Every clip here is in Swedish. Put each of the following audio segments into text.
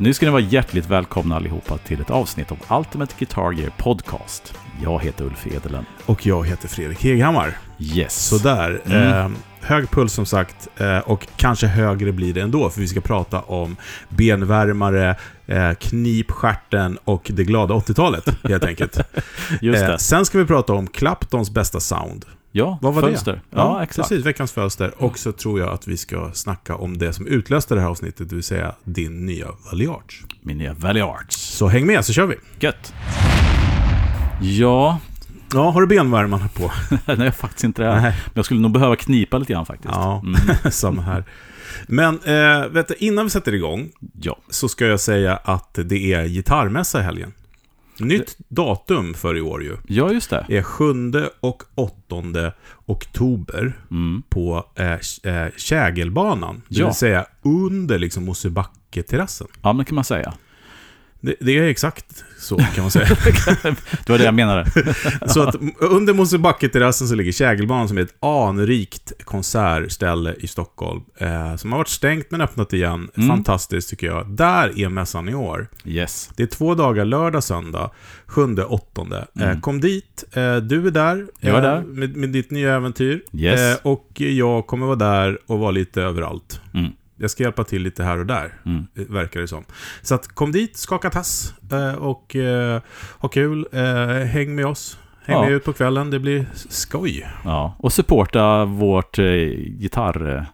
Nu ska ni vara hjärtligt välkomna allihopa till ett avsnitt av Ultimate Guitar Gear Podcast. Jag heter Ulf Edelen. Och jag heter Fredrik Heghammar. Yes. Sådär. Mm. Eh, hög puls som sagt. Eh, och kanske högre blir det ändå, för vi ska prata om benvärmare, eh, knipstjärten och det glada 80-talet, helt enkelt. Just det. Eh, sen ska vi prata om Claptons bästa sound. Ja, Vad var fönster. det? Ja, exakt. Precis, veckans fönster. Och så tror jag att vi ska snacka om det som utlöste det här avsnittet, det vill säga din nya Valiarch. Min nya Valley Arts. Så häng med så kör vi. Gött. Ja, Ja, har du benvärmarna på? nej faktiskt inte det. Nej. Men jag skulle nog behöva knipa lite grann faktiskt. Ja, Mm. samma här. Men eh, vet du, innan vi sätter igång Ja, så ska jag säga att det är gitarrmässa i helgen. Nytt datum för i år ju. ja just det. är 7 och 8 oktober Mm. på eh, eh, Kägelbanan. Det Ja. vill säga under liksom Mosebacke-terrassen. Ja, men kan man säga. Det, det är exakt så kan man säga. Det var det jag menade. så att under Mosebacke-terrassen så ligger Kägelbanan som är ett anrikt konsertställe i Stockholm. Eh, som har varit stängt men öppnat igen. Mm. Fantastiskt tycker jag. Där är mässan i år. Yes. Det är två dagar, lördag, söndag, sjunde, åttonde. Eh, kom dit, eh, du är där. Mm. Jag är där. Med, med ditt nya äventyr. Yes. Eh, och jag kommer vara där och vara lite överallt. Mm. Jag ska hjälpa till lite här och där, Mm. verkar det som. Så att kom dit, skaka tass eh, och eh, ha kul. Eh, häng med oss. Häng Ja. med ut på kvällen, det blir skoj. Ja, och supporta vårt eh, gitarrläger.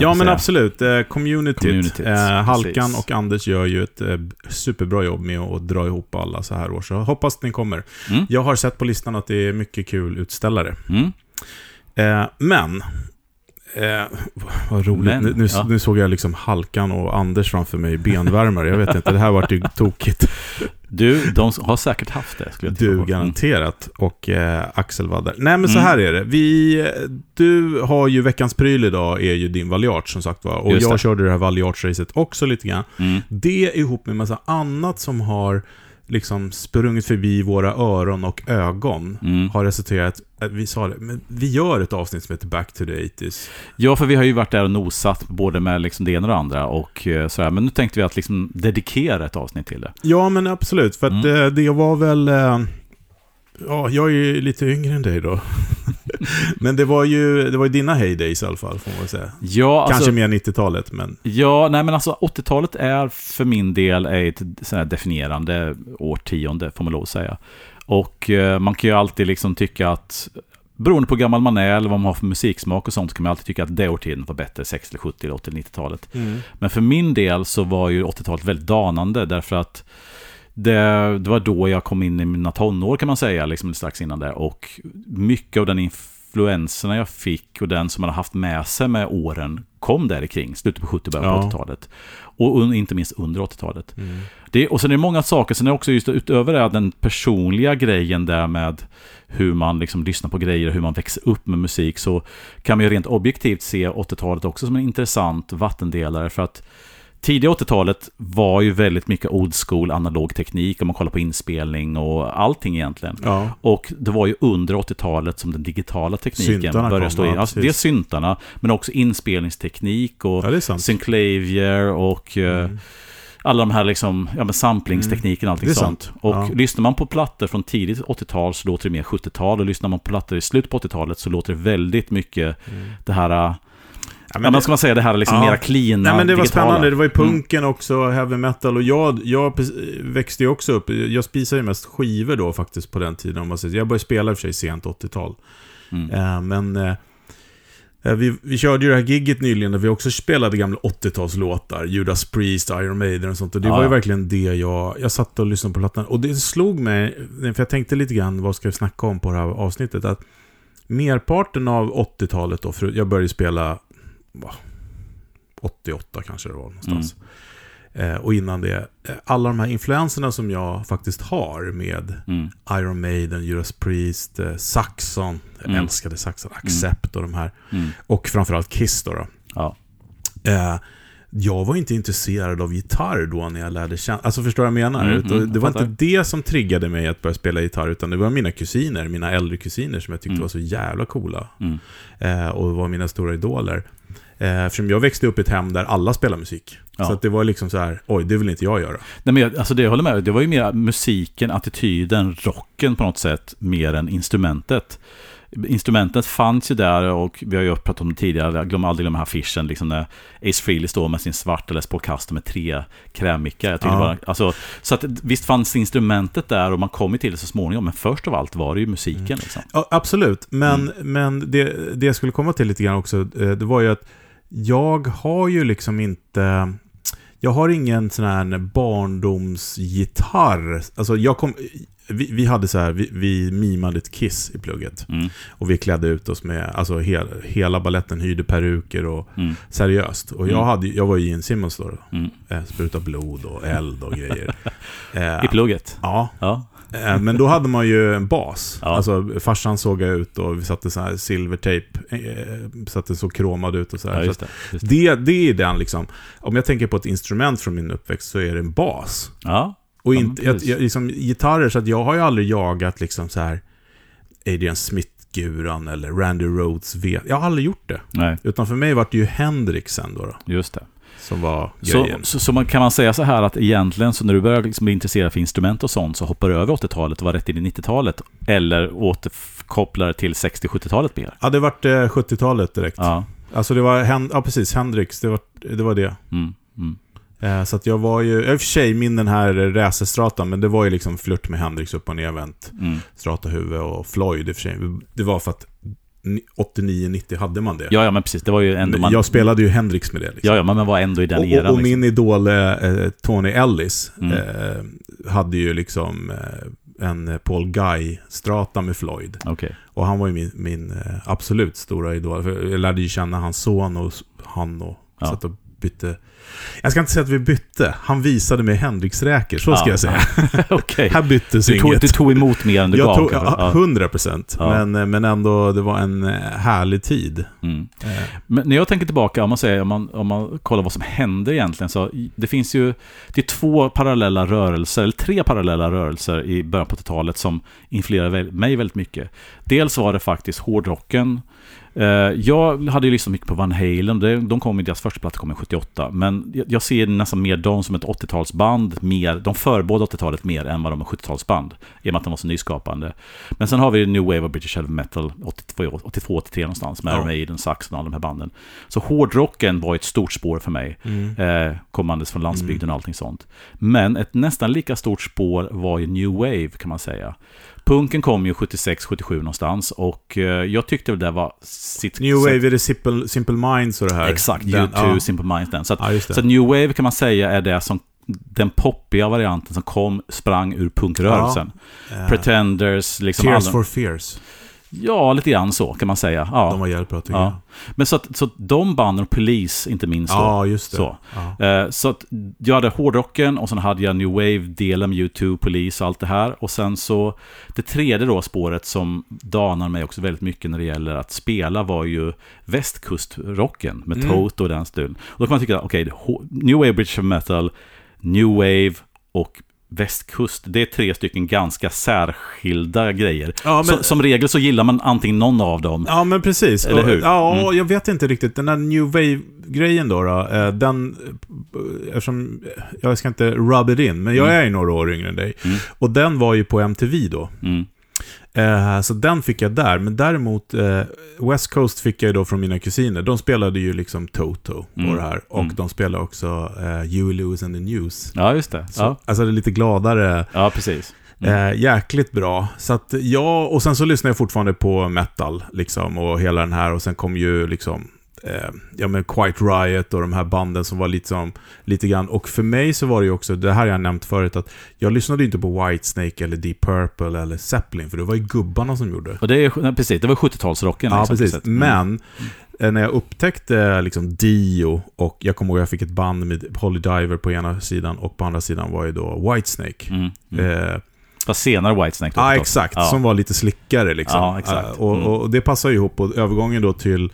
Ja men säga. absolut, eh, communityt. Communityt, Eh, Halkan precis. och Anders gör ju ett eh, superbra jobb med att dra ihop alla så här år. Så hoppas att ni kommer. Mm. Jag har sett på listan att det är mycket kul utställare. Mm. Men, eh, vad roligt. Men, nu, ja. nu såg jag liksom Halkan och Anders framför mig, benvärmare. Jag vet inte, det här vart ju tokigt. Du, de har säkert haft det, skulle jag Du på. garanterat. Och eh, Axel var där. Nej men så Mm. här är det. Vi, du har ju veckans pryl idag, är ju din Valiart som sagt var. Och jag körde det här Valiart-racet också lite grann. Mm. Det ihop med massa annat som har liksom sprungit förbi våra öron och ögon Mm. har resulterat att vi sa det, men vi gör ett avsnitt som heter Back to the 80s. Ja, för vi har ju varit där och nosat både med liksom det ena och det andra och eh, sådär. Men nu tänkte vi att liksom dedikera ett avsnitt till det. Ja, men absolut. För att Mm. eh, det var väl... Ja, jag är ju lite yngre än dig då. men det var, ju, det var ju dina heydays i alla fall, får man säga. Ja, Kanske alltså, mer 90-talet, men... ja, nej men alltså 80-talet är för min del ett sådär definierande årtionde, får man lov att säga. Och eh, man kan ju alltid liksom tycka att Beroende på hur gammal man är eller vad man har för musiksmak och sånt så kan man alltid tycka att det årtiondet var bättre, 60, 70, 80, 90-talet. Men för min del så var ju 80-talet väldigt danande därför att det, det var då jag kom in i mina tonår kan man säga, liksom strax innan det. Och mycket av den influenserna jag fick och den som man har haft med sig med åren kom där kring slutet på 70 början på Ja. 80-talet. Och inte minst under 80-talet. Mm. Det, och sen är det många saker, sen är det också just utöver det, den personliga grejen där med hur man liksom lyssnar på grejer och hur man växer upp med musik så kan man ju rent objektivt se 80-talet också som en intressant vattendelare för att tidiga 80-talet var ju väldigt mycket old school analog teknik om man kollar på inspelning och allting egentligen. Ja. Och det var ju under 80-talet som den digitala tekniken Syntarna började stå in. Alltså, precis. dels syntarna, men också inspelningsteknik och ja, det är synclavier och eh, Mm. alla de här liksom, ja men samplingstekniken och allting Det är sånt. sant. Och Ja. lyssnar man på plattor från tidigt 80-tal så låter det mer 70-tal och lyssnar man på plattor i slutet på 80-talet så låter det väldigt mycket det här, ja, Ja, men, det- ska man säga det här liksom Ja. mera cleana, Nej men det var digitala. spännande, det var ju Mm. punken också, heavy metal och jag, jag växte ju också upp, jag spisade ju mest skivor då faktiskt på den tiden om man säger. Jag började spela i och för sig sent 80-tal. Mm. Eh, men eh, eh, vi, vi körde ju det här gigget nyligen där vi också spelade gamla 80-talslåtar, Judas Priest, Iron Maiden och sånt. Och det Ja, var ju ja. verkligen det jag, jag satt och lyssnade på plattan. Och det slog mig, för jag tänkte lite grann, vad ska vi snacka om på det här avsnittet? Att merparten av 80-talet då, för jag började spela, 88 kanske det var någonstans. Eh, och innan det, eh, alla de här influenserna som jag faktiskt har med Mm. Iron Maiden, Judas Priest, eh, Saxon, jag Mm. älskade Saxon, Accept och de här. Mm. Och framförallt Kiss då. då. Ja. Eh, jag var inte intresserad av gitarr då när jag lärde känna... Alltså förstår du vad jag menar? Mm, mm, det var jag inte det som triggade mig att börja spela gitarr, utan det var mina kusiner, mina äldre kusiner som jag tyckte Mm. var så jävla coola. Mm. Eh, och var mina stora idoler. Eh, eftersom jag växte upp i ett hem där alla spelar musik. Ja. Så det var liksom så här, oj, det vill inte jag göra. Nej, men jag, alltså det jag håller med Det var ju mer musiken, attityden, rocken på något sätt, mer än instrumentet. Instrumentet fanns ju där och vi har ju pratat om det tidigare, jag glömmer aldrig de här affischen, liksom när Ace Frehley står med sin svarta Les Paul Custom med tre krämmickar. Jag Ja. bara, alltså, så att visst fanns instrumentet där och man kom ju till det så småningom, men först av allt var det ju musiken. Liksom. Ja, absolut, men, Mm. men det, det jag skulle komma till lite grann också, eh, det var ju att jag har ju liksom inte... Jag har ingen sån här barndomsgitarr. Alltså jag kom... Vi, vi hade så här, vi, vi mimade ett Kiss i plugget. Mm. Och vi klädde ut oss med, alltså hel, hela balletten hyrde peruker och Mm. seriöst. Och jag, Mm. hade, jag var ju Gene Simmons då. då. Mm. Eh, Spruta blod och eld och grejer. Eh, I plugget. ja, Ja. Eh, Men då hade man ju en bas. Ja. Alltså farsan såg ut och vi satte så här silvertejp. eh, Så att det såg kromad ut och så här. ja, det. Det. det, det är den liksom. Om jag tänker på ett instrument från min uppväxt så är det en bas. Ja. Och inte, jag, jag, liksom, gitarrer, så att jag har ju aldrig jagat liksom så här Adrian Smith-guran eller Randy Rhodes V. Jag har aldrig gjort det. Nej, Utan för mig var det ju Hendrix sen då, då just det. Som var Så, grejen. så, så man, kan man säga så här att egentligen så när du börjar liksom bli intresserad för instrument och sånt så hoppar du över 80-talet och var rätt in i 90-talet eller återkopplar det till 60-70-talet mer? Ja, det vart eh, 70-talet direkt. Ja. Alltså det var, Hen- ja precis, Hendrix, det var det. Var det. Mm, mm. Eh, Så att jag var ju, i och för sig min den här racerstratan, men det var ju liksom flört med Hendrix upp och nervänt. Mm. Strata huvud och Floyd i och för sig. Det var för att 89-90 hade man det. Ja, ja, men precis. Det var ju ändå man... Jag spelade ju Hendrix med det. Liksom. Ja, ja, men man var ändå i den och, eran. och, och liksom. min idol eh, Tony Ellis Mm. eh, hade ju liksom eh, en Paul Guy-strata med Floyd. Okej. Och han var ju min, min eh, absolut stora idol. För jag lärde ju känna hans son och han och Ja. satt och bytte. Jag ska inte säga att vi bytte. Han visade mig Hendrix-räkor, så ska Ja. jag säga. Okej. Här byttes Du tog, inget. du tog emot mer än du jag gav. tog ja, Ja. 100 procent. Ja. Men, eh, men ändå, det var en eh, härlig tid. Mm. Eh, Men när jag tänker tillbaka, om man, säger, om, man, om man kollar vad som hände egentligen, så det finns ju det är två parallella rörelser, eller tre parallella rörelser i början på 80-talet som influerade mig väldigt mycket. Dels var det faktiskt hårdrocken. Eh, Jag hade ju lyssnat mycket på Van Halen, de kom i deras första platta kom i 78, men jag- ser nästan mer dem som ett 80-talsband, mer, de förebådade 80-talet mer än vad de är 70-talsband, i och med att de var så nyskapande. Men sen har vi New Wave of British Heavy Metal 82-83 någonstans med Ja. Maiden, Saxon och alla de här banden. Så hårdrocken var ett stort spår för mig. mm. Eh, kommandes från landsbygden och allting sånt. Men ett nästan lika stort spår var ju New Wave kan man säga. Punken kom ju 76-77 någonstans och eh, jag tyckte väl det var sitt... New Wave är det Simple, Simple Minds och det här. Exakt, Den- U2, ja. Simple Minds den. Så, att, Ja, så New Wave kan man säga är det som den poppiga varianten som kom, sprang ur punkrörelsen. Eh, Pretenders, liksom Tears alla- for Fears. Ja, lite grann så kan man säga. Ja. De var tycker Ja. Men så att så att de banden, Police inte minst då, Ja, just det. Så. Ja. Eh, Så att jag hade hårdrocken och sen hade jag New Wave-delen, U2, Police och allt det här. Och sen så det tredje då spåret som danar mig också väldigt mycket när det gäller att spela var ju västkustrocken med Mm. Toto och den stilen. Och då kan man tycka, okej, okay, New Wave British Metal, New Wave och västkust. Det är tre stycken ganska särskilda grejer. Ja, men- Så, som regel så gillar man antingen någon av dem. Ja, men precis. Eller hur? Ja, Mm. jag vet inte riktigt. Den där New Wave-grejen då, då eh, den... Eftersom, jag ska inte rub it in, men jag Mm. är ju några år yngre än dig. Mm. Och den var ju på MTV då. Mm. Eh, så den fick jag där. Men däremot, eh, West Coast fick jag då från mina kusiner. De spelade ju liksom Toto Mm. och det här. Och Mm. de spelade också eh, Huey Lewis and the News. Ja, just det. Så, Ja, Alltså det är lite gladare. ja precis. Mm. Eh, jäkligt bra. Så att ja, och sen så lyssnar jag fortfarande på metal, liksom, och hela den här, och sen kom ju liksom, eh, ja men Quite Riot och de här banden som var lite som, lite grann, och för mig så var det ju också, det här jag nämnt förut, att jag lyssnade inte på Whitesnake eller Deep Purple eller Zeppelin, för det var ju gubbarna som gjorde. Och det är precis, det var 70-talsrocken. Ja, liksom, precis. Mm. Men eh, när jag upptäckte liksom Dio och jag kommer ihåg att jag fick ett band med Holly Diver på ena sidan och på andra sidan var ju då Whitesnake. Mm. Mm. Eh, Fast senare Whitesnake. då förstås. exakt. Ja. Som var lite slickare liksom. Ja, exakt. Eh, Och, Mm. och det passar ju ihop. Och övergången då till,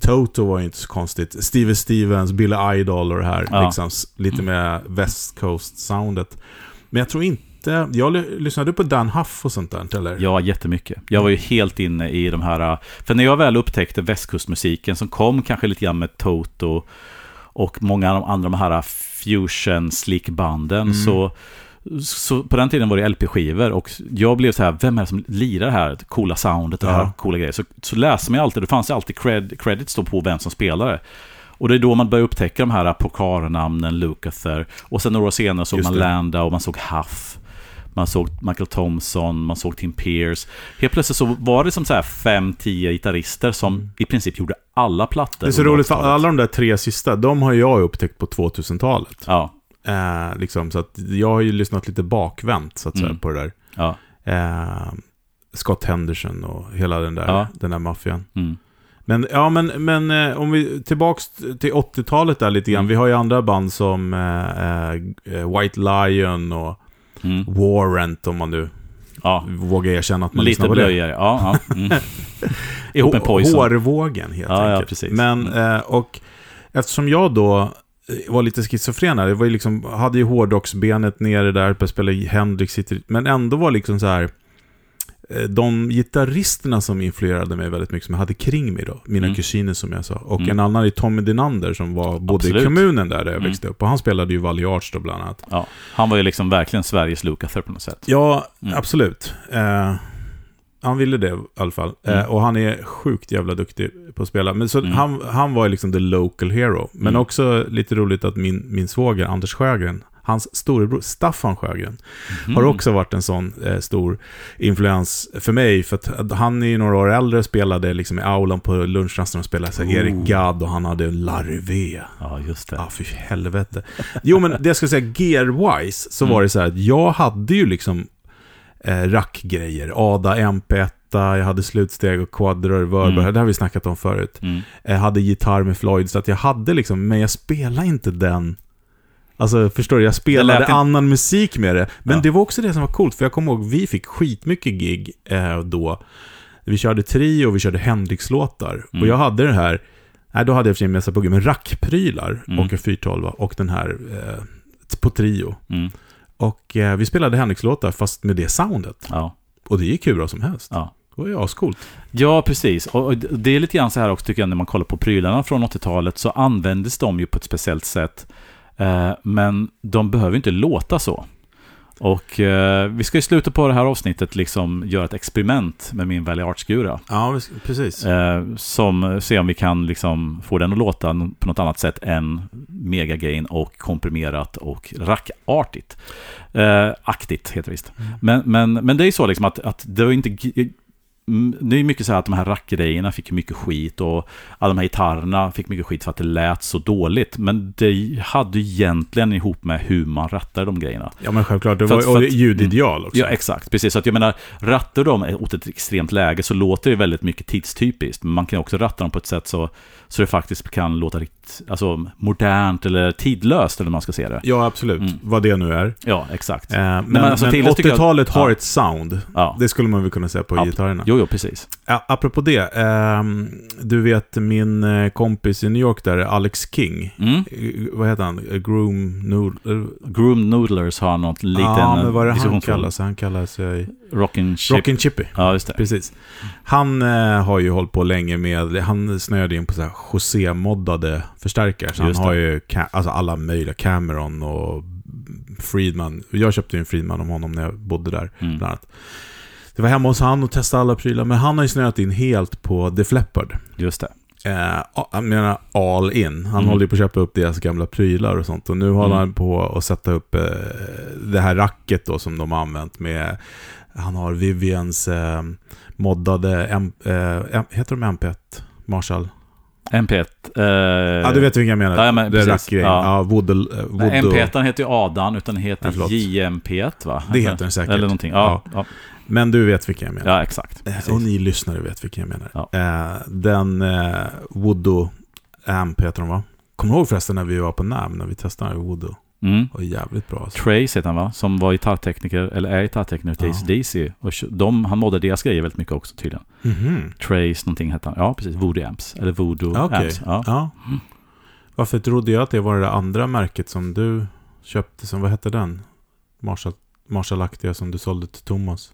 Toto var ju inte så konstigt. Steve Stevens, Billy Idol och det här. Ja. Liksom, lite med West Coast-soundet. Men jag tror inte... Jag ly- lyssnade du på Dan Huff och sånt där, eller? Ja, jättemycket. Jag var ju helt inne i de här... För när jag väl upptäckte västkustmusiken som kom kanske lite grann med Toto och många av de andra de här fusion slickbanden Mm. så, så på den tiden var det LP-skivor och jag blev så här, vem är det som lirar det här coola soundet och det här Ja. coola grejer? Så, så läste man alltid, det fanns alltid cred, credits då på vem som spelade. Och det är då man börjar upptäcka de här pokarnamnen, Lukather. Och sen några år senare såg Just man det. Landa och man såg Huff. Man såg Michael Thompson, man såg Tim Pierce. Helt plötsligt så var det som så här fem, tio gitarrister som i princip gjorde alla plattor. Mm. Det är så roligt, för 80-talet. alla de där tre sista, de har jag upptäckt på 2000-talet. Ja, Eh, liksom, så att jag har ju lyssnat lite bakvänt, så att säga, Mm. på det där. ja. Eh, Scott Henderson och hela den där, Ja. den där maffian. Mm. Men, ja, men, men eh, om vi tillbaks till 80-talet där lite grann. Mm. Vi har ju andra band som eh, eh, White Lion och Mm. Warrant, om man nu ja. vågar erkänna att man Lite lyssnar på det. blöjare. Ja, ja. Mm. Ihop med Poison. Hårvågen, helt Ja, ja, enkelt. precis. Men, Mm. eh, och eftersom jag då var lite schizofren här, det var ju liksom, hade ju hårdrocksbenet nere där, började spela i Hendrix, men ändå var liksom så här eh, de gitarristerna som influerade mig väldigt mycket, som jag hade kring mig då, mina Mm. kusiner som jag sa, och Mm. en annan är Tommy Dinander som var både i kommunen där, där jag Mm. växte upp, och han spelade ju Valley Arts då bland annat. Ja. Han var ju liksom verkligen Sveriges Lukather på något sätt. Ja, Mm. absolut. Eh, han ville det i alla fall. Mm. Eh, och han är sjukt jävla duktig på att spela. Men så Mm. han, han var liksom the local hero. Men Mm. också lite roligt att min, min svåger, Anders Sjögren, hans storebror Staffan Sjögren, Mm. har också varit en sån eh, stor influens för mig. För att han är ju några år äldre, spelade liksom i aulan på lunchrasten och spelade så här, Oh. Erik Gadd och han hade en Larvé. Ja, just det. Ja, fy helvete. Jo, men det jag ska säga, gear-wise, så Mm. var det så här att jag hade ju liksom eh, rackgrejer. Ada MP1, jag hade slutsteg och quadror, Verber, Mm. det har vi snackat om förut. Mm. Jag hade gitarr med Floyd, så att jag hade liksom, men jag spelade inte den... Alltså, förstår du? Jag spelade lät annan musik med det. Men Ja. det var också det som var coolt, för jag kommer ihåg, vi fick skitmycket gig eh, då. Vi körde trio och vi körde Hendrix-låtar. Mm. Och jag hade det här, nej då hade jag för sig en massa buggar, men rackprylar Mm. och en 412 och den här eh, på trio. Mm. Och eh, vi spelade Hendrix-låtar fast med det soundet. Ja. Och det gick hur bra som helst. Ja. Det var ju ascoolt. Ja, precis. Och och det är lite grann så här också tycker jag när man kollar på prylarna från 80-talet så användes de ju på ett speciellt sätt. Eh, men de behöver inte låta så. Och eh, vi ska i slutet på det här avsnittet liksom göra ett experiment med min Valley Arts-gura. Ja, precis. Eh, som ser om vi kan liksom få den att låta på något annat sätt än megagain och komprimerat och rackartigt. Eh, aktigt heter det visst. Mm. Men, men, men det är ju så liksom att, att det var inte... mm, Det är mycket så här att de här rackgrejerna fick mycket skit och alla de här gitarrerna fick mycket skit för att det lät så dåligt. Men det hade egentligen ihop med hur man rattade de grejerna. Ja, men självklart. Det För var att- för att- ljudideal också. Ja, exakt. Precis. Så att jag menar, rattar de åt ett extremt läge så låter det väldigt mycket tidstypiskt. Men man kan också ratta dem på ett sätt så, så det faktiskt kan låta alltså, modernt eller tidlöst, eller man ska se det. Ja, absolut. Mm. Vad det nu är. Ja, exakt. Eh, men men alltså, men till det tycker jag- 80-talet har Ja. ett sound. Ja. Det skulle man väl kunna säga på Ja. gitarrerna. Jo, jo, precis. Ja, apropå det. ehm, du vet min eh, kompis i New York där, Alex King. Mm. Eh, Vad heter han? Eh, Groom Noodle? Groom Noodlers har något liten Ja, men vad är det han sig? Han kallar sig... Rockin' Chip. Rockin' Chippy. Ja, just det. Precis. Han eh, har ju hållit på länge med, han snöade in på så här José-moddade förstärkare. Så han Just det. har ju ca- alltså alla möjliga, Cameron och Friedman. Jag köpte ju en Friedman om honom när jag bodde där. Mm. Bland annat. Det var hemma hos han och testade alla prylar, men han har ju snöat in helt på Def Leppard. Just det. Eh, jag menar all in. Han Mm. håller ju på att köpa upp deras gamla prylar och sånt. Och nu håller Mm. han på att sätta upp eh, det här racket då som de har använt med... Han har Vivians eh, moddade... M, eh, heter de MP1? Marshall? MP1. Eh, Ja, du vet vilka jag menar. ja, men det precis. Ja. Ja, Voodoo. Eh, Voodoo. MP1 heter ju Adan, utan den heter förlåt. JMP1 va? Det heter den säkert. Eller någonting. Ja, ja. Men du vet vilka jag menar. ja exakt. Eh, Precis. Och ni lyssnare vet vilka jag menar. Ja. Eh, den eh, Voodoo Amp heter de va? Kommer du ihåg förresten när vi var på NAM, när vi testade Voodoo? Mm. var jävligt bra. Alltså. Trace heter han va? Som var gitarrtekniker, eller är gitarrtekniker till Ja. AC/DC. Och de, han modde deras grejer väldigt mycket också tydligen. Mhm. Trace någonting hette han. Ja, precis. Voodoo Amps. Eller Voodoo Ja, Okej. Amps. Ja. Ja. Varför trodde jag att det var det där andra märket som du köpte, som, vad hette den? Marshall, Marshallaktiga som du sålde till Thomas.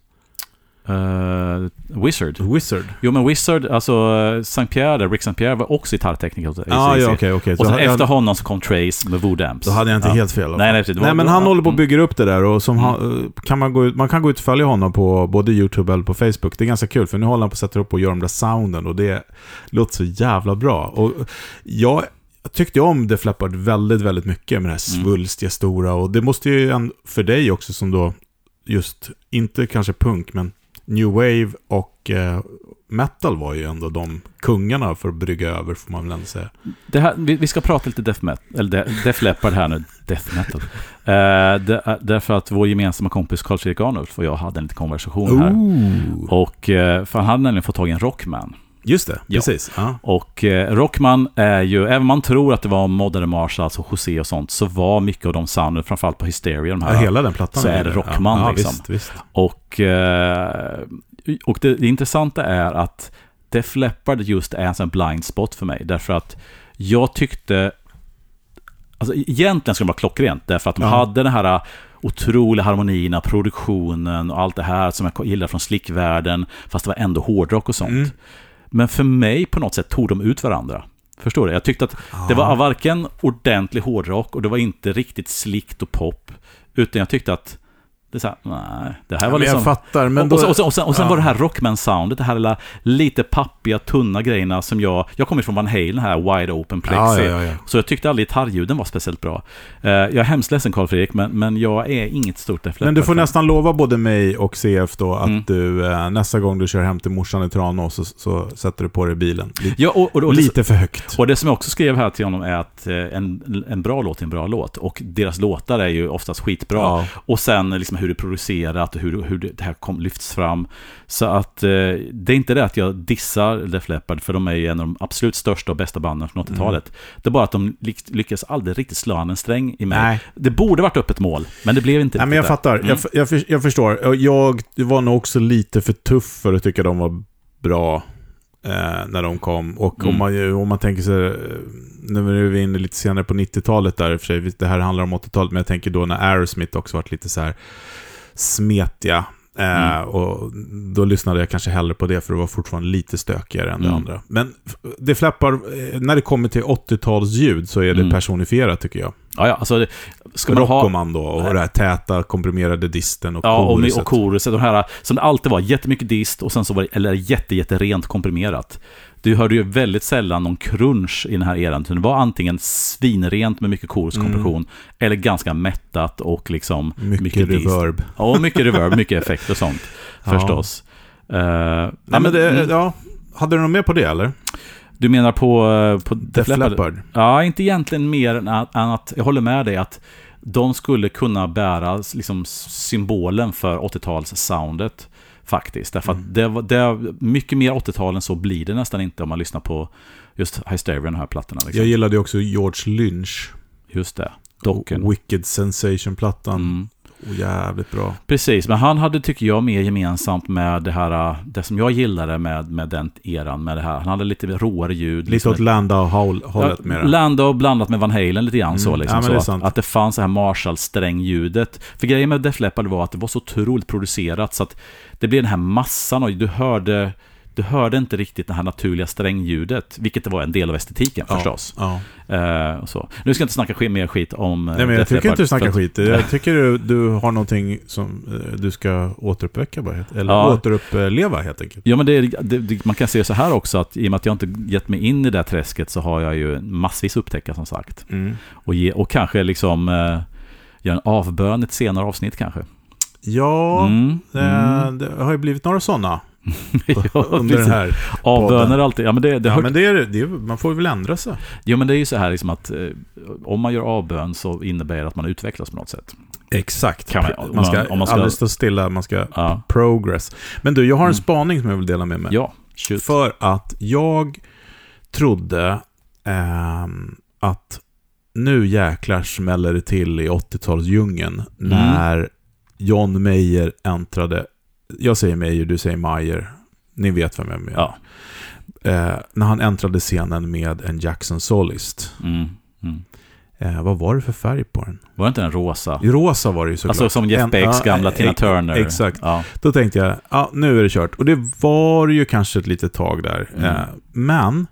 Eh, Wizard. Wizard. Jo men Wizard, alltså eh, Saint Pierre, Rick Saint Pierre var också gitarrtekniker hos Ah, ja, okej, okej. Och Så sen jag- efter honom så kom Trace med Voodoo Amps. Då hade jag inte Ja. helt fel. alla Nej, nej, nej, men han ja, håller på mm. bygga upp det där och som Mm. han, kan man, gå ut, man kan gå ut och följa honom på både YouTube eller på Facebook. Det är ganska kul för nu håller han på att sätta upp och göra de där sounden och det låter så jävla bra. Och jag tyckte om The Flappard väldigt, väldigt mycket med det här Mm. svulstiga, stora och det måste ju för dig också som då just, inte kanske punk, men New Wave och eh, metal var ju ändå de kungarna för att brygga över, får man väl ändå säga. Det här, vi, vi ska prata lite Def Metal, eller de, Def Leppard här nu. Death Metal. Eh, det, är- därför att vår gemensamma kompis Carl-Fredrik Arnulf och jag hade en liten konversation här. Ooh. Och, eh, för han hade nämligen fått tag i en Rockman. Just det, Ja. precis. Ja. Och eh, Rockman är ju, även om man tror att det var Modern Marshalls och José och sånt, så var mycket av de sounden, framförallt på Hysteria, de Ja, här. hela den plattan. så är det Rockman, ja, liksom. Visst, visst. Och, eh, och det, det intressanta är att Def Leppard just är en blind spot för mig. Därför att jag tyckte... Alltså egentligen skulle det vara klockrent. Därför att de Ja. hade den här otroliga harmonierna, produktionen och allt det här som jag gillar från slickvärlden. Fast det var ändå hårdrock och sånt. Mm. Men för mig på något sätt tog de ut varandra. Förstår du? Jag tyckte att det var varken ordentlig hårdrock och det var inte riktigt slickt och pop. Utan jag tyckte att det är så här, nej, det här var liksom... jag fattar, men och, då... och, sen, och sen, och sen, och sen ja. var det här Rockman-soundet, det här lilla, lite pappiga, tunna grejerna som jag... Jag kommer från Van Halen, här Wide Open Plexi. Ja, ja, ja, ja. Så jag tyckte aldrig gitarrljuden var speciellt bra. Eh, jag är hemskt ledsen Carl Fredrik, men, men jag är inget stort Def Men du får nästan lova både mig och CF då att Mm. du eh, nästa gång du kör hem till morsan i Tranås så, så sätter du på dig bilen. Lite, Ja, och, och, lite för högt. Och det som jag också skrev här till honom är att eh, en, en bra låt är en bra låt. Och deras låtar är ju oftast skitbra. Och sen liksom hur det är producerat och hur, hur det här kom, lyfts fram. Så att eh, det är inte det att jag dissar Def Leppard, för de är ju en av de absolut största och bästa banden från 80-talet. Det är bara att de lyck- lyckas aldrig riktigt slå an en sträng i mig. Nej. Det borde varit öppet mål, men det blev inte Nej, men jag fattar. där. Jag, jag, jag förstår. Jag var nog också lite för tuff för att tycka de var bra eh, när de kom. Och om, Mm. man, ju- om man tänker sig, eh, nu är vi inne lite senare på 90-talet där i och för sig, det här handlar om 80-talet, men jag tänker då när Aerosmith också varit lite så här smetiga. Eh, Mm. Och då lyssnade jag kanske hellre på det för det var fortfarande lite stökigare än det Mm. andra. Men det flappar, eh, när det kommer till 80-talsljud så är det Mm. personifierat tycker jag. Ja, ja, alltså, det- ska man ha... Rockoman då, och det här täta komprimerade disten och Ja, och, koruset. och koruset, de här som det alltid var, jättemycket dist och sen så var det, eller jätte, jätte rent komprimerat. Du hörde ju väldigt sällan någon crunch i den här eran, det var antingen svinrent med mycket koruskompression, eller ganska mättat och liksom Mycket, mycket dist. reverb. Ja, och mycket reverb, mycket effekt och sånt, Ja. förstås. Eh, Nej, ja, men det, mm, ja, hade du något mer på det eller? Du menar på, eh, på Def Leppard? Leppard. Ja, inte egentligen mer än att, än att jag håller med dig att de skulle kunna bära liksom, symbolen för 80-tals-soundet. Faktiskt. Därför Mm. att det, var- det är mycket mer 80-tal än så blir det nästan inte om man lyssnar på just Hysteria, de här plattorna. Liksom. Jag gillade också George Lynch. Just det. Docken. Wicked Sensation-plattan. Mm. Oh, jävligt bra. Precis, men han hade, tycker jag, mer gemensamt med det här, äh, det som jag gillade med, med den eran, med det här. Han hade lite råare ljud. Lite liksom åt Landau-hållet med det. Landau blandat med Van Halen lite grann så. Mm, Liksom, ja, det så sant. att, att det fanns det här Marshall-strängljudet. För grejen med Def Leppard var att det var så otroligt producerat så att det blev den här massan och du hörde, du hörde inte riktigt det här naturliga strängljudet, vilket var en del av estetiken Ja, förstås. Ja. Och så. Nu ska jag inte snacka skit- mer skit om eh, Nej, men jag tycker inte du snackar skit. Jag tycker du, du har någonting som eh, du ska återuppväcka bara. Eller Ja. återuppleva helt enkelt. Ja, men det, det, det, man kan se så här också att i och med att jag inte gett mig in i det där träsket så har jag ju massvis upptäcka som sagt. Mm. Och, ge, och kanske liksom eh, göra en avbön ett senare avsnitt kanske. Ja, Mm, eh, mm. det har ju blivit några sådana ja, under den här. Avböner alltid. Ja, men det, det Ja, men det är, det är, man får väl ändra sig. ja, men det är ju så här liksom att eh, om man gör avbön så innebär det att man utvecklas på något sätt. Exakt. Kan man- man, ska, om man ska- aldrig stå stilla, man ska Ja, progress. Men du, jag har en Mm. spaning som jag vill dela med mig. ja shoot. För att jag trodde ehm, att nu jäklar smäller det till i 80-talsdjungeln Mm. när John Mayer äntrade. Jag säger Mayer, du säger Mayer. Ni vet vem jag menar. Ja. Eh, när han äntrade scenen med en Jackson Solist. Mm. Mm. Eh, vad var det för färg på den? Var det inte en rosa? Rosa var det ju såklart. Alltså som Jeff Becks ja, gamla eh, Tina Turner. Exakt. Ja. Då tänkte jag, ja, nu är det kört. Och det var ju kanske ett litet tag där. Mm. Eh, men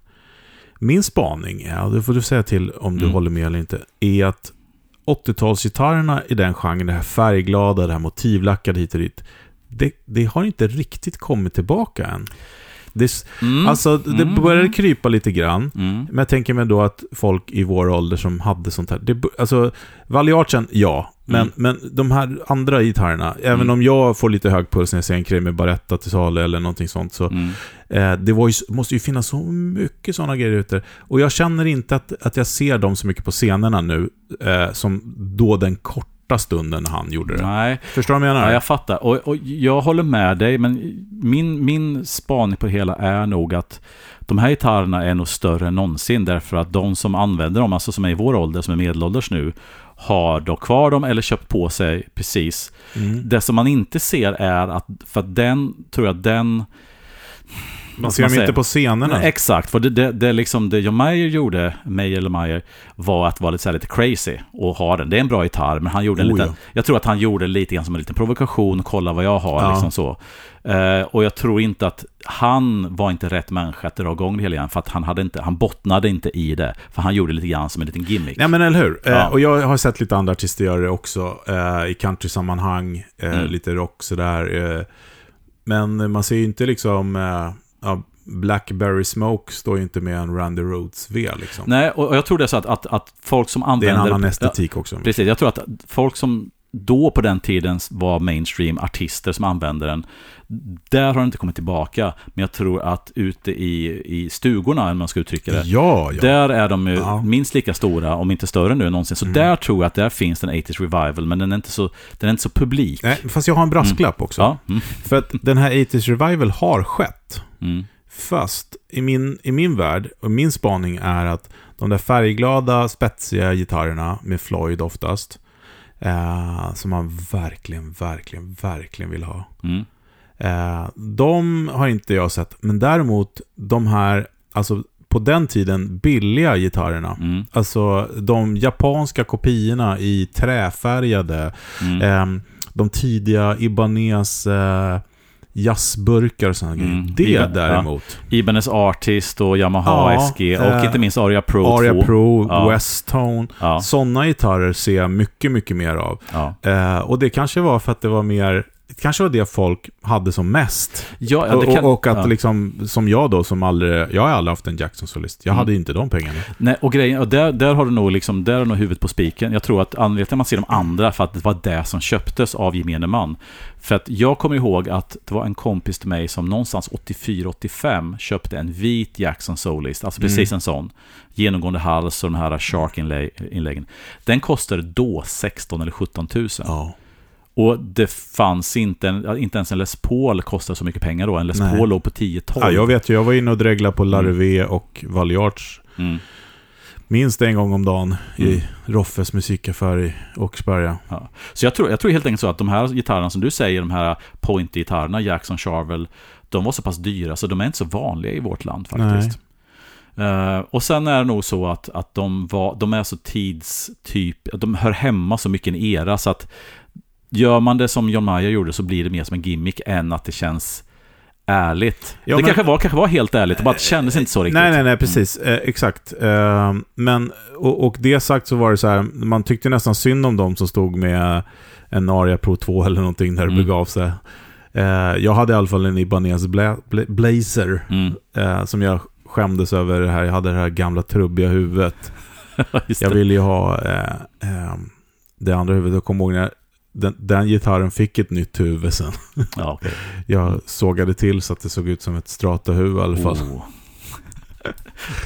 min spaning och det får du säga till om du Mm. håller med eller inte, är att 80-talsgitarrerna i den genren, det här färgglada, det här motivlackade hit och dit, det, det har inte riktigt kommit tillbaka än. Det, Mm. Alltså, det Mm. börjar krypa lite grann. Mm. Men jag tänker mig då att folk i vår ålder som hade sånt här. Det, alltså, Valiarchen, ja. Men, Mm. men de här andra gitarrerna, även Mm. om jag får lite hög puls när jag ser en Kramer Baretta till salu eller någonting sånt, så Mm. eh, det ju, måste ju finnas så mycket sådana grejer ute. Och jag känner inte att, att jag ser dem så mycket på scenerna nu, eh, som då den korta stunden han gjorde det. Nej, Förstår du vad jag menar? ja, jag fattar. Och, och jag håller med dig, men min, min spaning på det hela är nog att de här gitarrerna är nog större än någonsin, därför att de som använder dem, alltså som är i vår ålder, som är medelålders nu, har då kvar dem eller köpt på sig precis. Mm. Det som man inte ser är att, för att den, tror jag den... Man ser dem inte på scenerna. Nej, exakt, för det, det, det, liksom, det John Mayer gjorde, Mayer eller Mayer, var att vara lite, så här, lite crazy och ha den. Det är en bra gitarr, men han gjorde en Oh, liten... ja. Jag tror att han gjorde lite grann som en liten provokation, kolla vad jag har, Ja. liksom så. Eh, och jag tror inte att han var inte rätt människa att dra igång det hela igen, för att han, hade inte, han bottnade inte i det. För han gjorde lite grann som en liten gimmick. Nej men eller hur? Ja. Eh, och jag har sett lite andra artister göra det också. Eh, I country-sammanhang, eh, Mm. lite rock sådär. Eh, men man ser ju inte liksom... Ja, Blackberry Smoke står ju inte med en Randy Rhodes-V liksom. Nej, och jag tror det är så att, att, att folk som det är använder... en annan estetik också. Precis, jag tror att folk som då på den tiden var mainstream artister som använde den, där har den inte kommit tillbaka. Men jag tror att ute i, i stugorna, om man ska uttrycka det, Ja, ja. där är de ju Ja. minst lika stora, om inte större nu än någonsin. Så Mm. där tror jag att där finns en 80s revival, men den är inte så, den är inte så publik. Nej, fast jag har en brasklapp också. Ja. Mm. För att den här 80s Revival har skett. Mm. Fast i min, i min värld, och min spaning är att de där färgglada, spetsiga gitarrerna med Floyd oftast, eh, som man verkligen, verkligen, verkligen vill ha. Mm. Eh, de har inte jag sett, men däremot de här, alltså på den tiden billiga gitarrerna, Mm. alltså de japanska kopiorna i träfärgade, Mm. Ehm, de tidiga Ibanez eh, jazzburkar och sådana Mm. grejer. Det Iba- däremot. Ibanez Artist och Yamaha Ja, SG och eh, inte minst Aria Pro 2. Aria Pro, Ja. Westtone. Ja, Sådana gitarrer ser jag mycket, mycket mer av. ja. Eh, och det kanske var för att det var mer det kanske var det folk hade som mest. Ja, ja, och, kan, och att ja. liksom, som jag då, som aldrig, jag har aldrig haft en Jackson-solist. Jag Mm. hade inte de pengarna. Nej, och grejen, och där, där har du nog liksom, där har du nog huvudet på spiken. Jag tror att anledningen till att man ser de andra, för att det var det som köptes av gemene man. För att jag kommer ihåg att det var en kompis till mig som någonstans 84-85 köpte en vit Jackson Solist, alltså precis Mm. en sån. Genomgående hals och de här Shark-inläggen. Den kostade då 16 eller 17 000. Ja. Och det fanns inte, en, inte ens en Les Paul kostade så mycket pengar då. En Les. Paul låg på 10-12. ja, jag vet ju. Jag var inne och dreglade på Larvé och Valiarts Mm. minst en gång om dagen i Mm. Roffes musikaffär i Åkersberga. Så jag tror, jag tror helt enkelt så att de här gitarrerna som du säger, de här Pointy-gitarrerna, Jackson Charvel, de var så pass dyra så de är inte så vanliga i vårt land faktiskt. Eh, och sen är det nog så att, att de, var, de är så tidstyp, de hör hemma så mycket i en era så att gör man det som John Mayer gjorde så blir det mer som en gimmick än att det känns ärligt. Ja, det men- kanske, var, kanske var helt ärligt, det bara kändes inte så riktigt. Nej, nej, nej, precis. Eh, exakt. Eh, men, och, och det sagt så var det så här, man tyckte nästan synd om dem som stod med en Aria Pro 2 eller någonting när det Mm. begav sig. Eh, jag hade i alla fall en Ibanez Bla, Bla, Blazer Mm. eh, som jag skämdes över det här. Jag hade det här gamla trubbiga huvudet. Jag ville ju ha eh, eh, det andra huvudet. Jag kommer ihåg när den, den gitarren fick ett nytt huvud sen. Ja, okej. Jag sågade till så att det såg ut som ett strata-huvud i alla fall. Oh.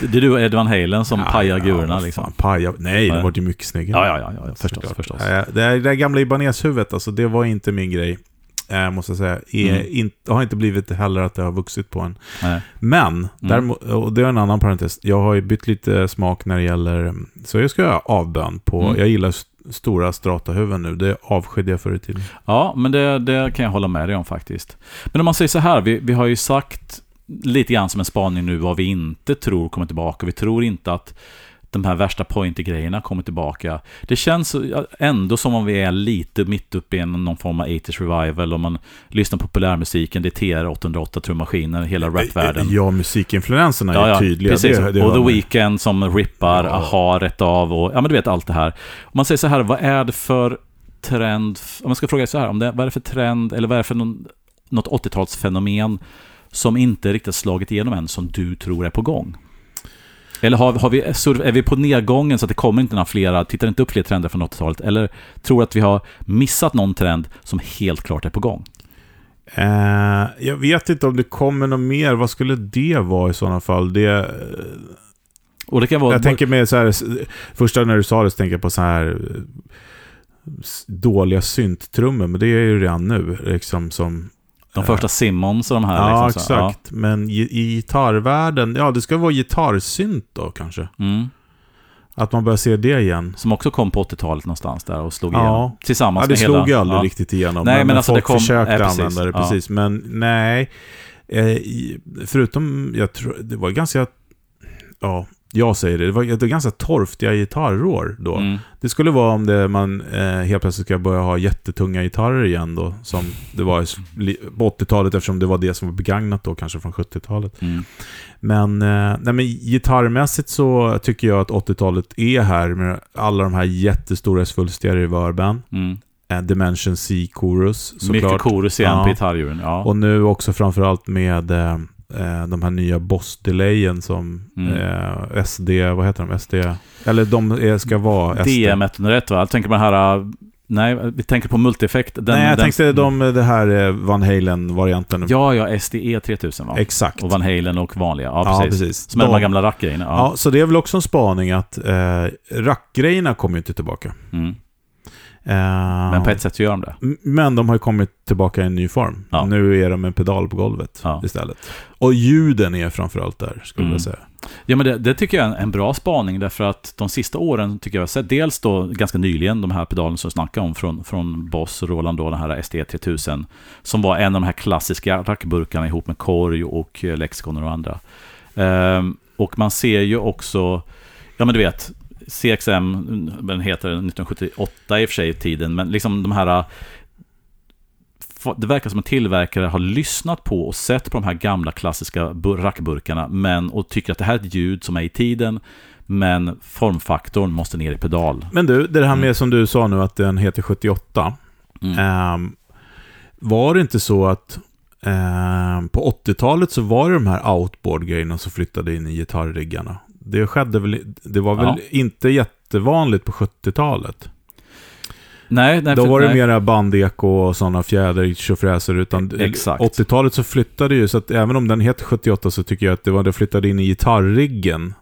Det är du och Ed Van Halen som Ja, pajar ja, gurorna vad liksom. Paja. Nej, det var ju mycket snyggare. Ja, ja, ja, ja, förstås, förstås. Nej, Det, det här gamla Ibanez-huvudet, alltså, det var inte min grej. Eh, måste jag säga. Är Mm. in, har inte blivit heller att det har vuxit på en. Nej. Men, däremot, och det är en annan parentes, jag har ju bytt lite smak när det gäller, så jag ska göra avbön på, Mm. jag gillar st- stora strata-huvuden nu, det avskydde jag förr i tiden. Ja, men det, det kan jag hålla med dig om faktiskt. Men om man säger så här, vi, vi har ju sagt lite grann som en spaning nu vad vi inte tror kommer tillbaka. Vi tror inte att de här värsta pointer-grejerna kommer tillbaka. Det känns ändå som om vi är lite mitt uppe i någon form av 80s revival. Om man lyssnar på populärmusiken, det är TR-808 trummaskiner, hela rapvärlden. Ja, musikinfluenserna är Ja, ja, tydliga. precis. Det, det och The. Weeknd som rippar, Ja. aha, rätt av och ja men du vet allt det här. Om man säger så här, vad är det för trend, om man ska fråga så här, om det, vad är det för trend, eller vad är det för någon, något 80-talsfenomen som inte riktigt slagit igenom än, som du tror är på gång? Eller har, har vi, är vi på nedgången så att det kommer inte några flera, tittar inte upp fler trender från 80-talet? Eller tror att vi har missat någon trend som helt klart är på gång? Eh, jag vet inte om det kommer något mer. Vad skulle det vara i sådana fall? Det, Och det kan vara... jag tänker med så här, första när du sa det så tänker jag på så här eh, dåliga synttrummor, men det är ju redan nu. Liksom som, de första Simmons och de här. ja, liksom, så, ja. exakt. Men i, i gitarrvärlden, ja det ska vara gitarrsynt då kanske. Mm. Att man börjar se det igen. Som också kom på 80-talet någonstans där och slog Ja. igenom. Tillsammans Ja, det med slog hela... ju aldrig ja. riktigt igenom. Nej, men men, alltså, folk det kom- försökte ja, precis. använda det, precis. Men nej. Eh, förutom, jag tror, det var ganska, ja, jag säger det, det var, var ganska torftiga gitarrår då. Mm. Det skulle vara om det, man eh, helt plötsligt ska börja ha jättetunga gitarrer igen då, som det var på 80-talet eftersom det var det som var begagnat då, kanske från 70-talet. Mm. Men, eh, nej, men gitarrmässigt så tycker jag att 80-talet är här med alla de här jättestora svulstiga reverben. Mm. Eh, Dimension C Chorus Mycket chorus igen Ja. på gitarrhjulen. Ja. Och nu också framförallt med eh, eh, de här nya Boss-delayen som Mm. eh, SD, vad heter de? SD? Eller de är, ska vara SD. DM101 va? Jag tänker den här... äh, Nej, vi tänker på multieffekt. Den, Nej, jag den, tänkte de, det här eh, Van Halen-varianten. Ja, ja, SDE 3000 va? Exakt. Och Van Halen och vanliga. Ja, Ja, precis. precis. Som är de här De- gamla rackgrejerna. Ja. Ja. så det är väl också en spaning att eh, rackgrejerna kommer ju inte tillbaka. Mm. Eh, Men på ett sätt så gör de det. Men de har ju kommit tillbaka i en ny form. Ja. Nu är de en pedal på golvet Ja. istället. Och ljuden är framförallt där, skulle Mm. jag säga. Ja, men det, det tycker jag är en, bra spaning därför att de sista åren tycker jag har sett dels då ganska nyligen de här pedalen som jag snackade om från, från Boss och Roland då, den här SD 3000 som var en av de här klassiska rackburkarna ihop med korg och eh, lexikon och andra. Ehm, och man ser ju också, ja men du vet, CXM, den heter 1978 i och för sig i tiden, men liksom de här det verkar som att tillverkare har lyssnat på och sett på de här gamla klassiska bur- rackburkarna men, och tycker att det här är ett ljud som är i tiden men formfaktorn måste ner i pedal. Men du, det här med Mm. som du sa nu att den heter 78. Mm. Ehm, var det inte så att ehm, på 80-talet så var det de här outboard-grejerna som flyttade in i gitarrriggarna? Det skedde väl, det var väl Ja. inte jättevanligt på 70-talet? Nej, nej, Då var det nej. mera bandeko och sådana fjäder, tjofräser, utan Exakt. 80-talet så flyttade ju, så att även om den heter 78 så tycker jag att det var det flyttade in i gitarrriggen.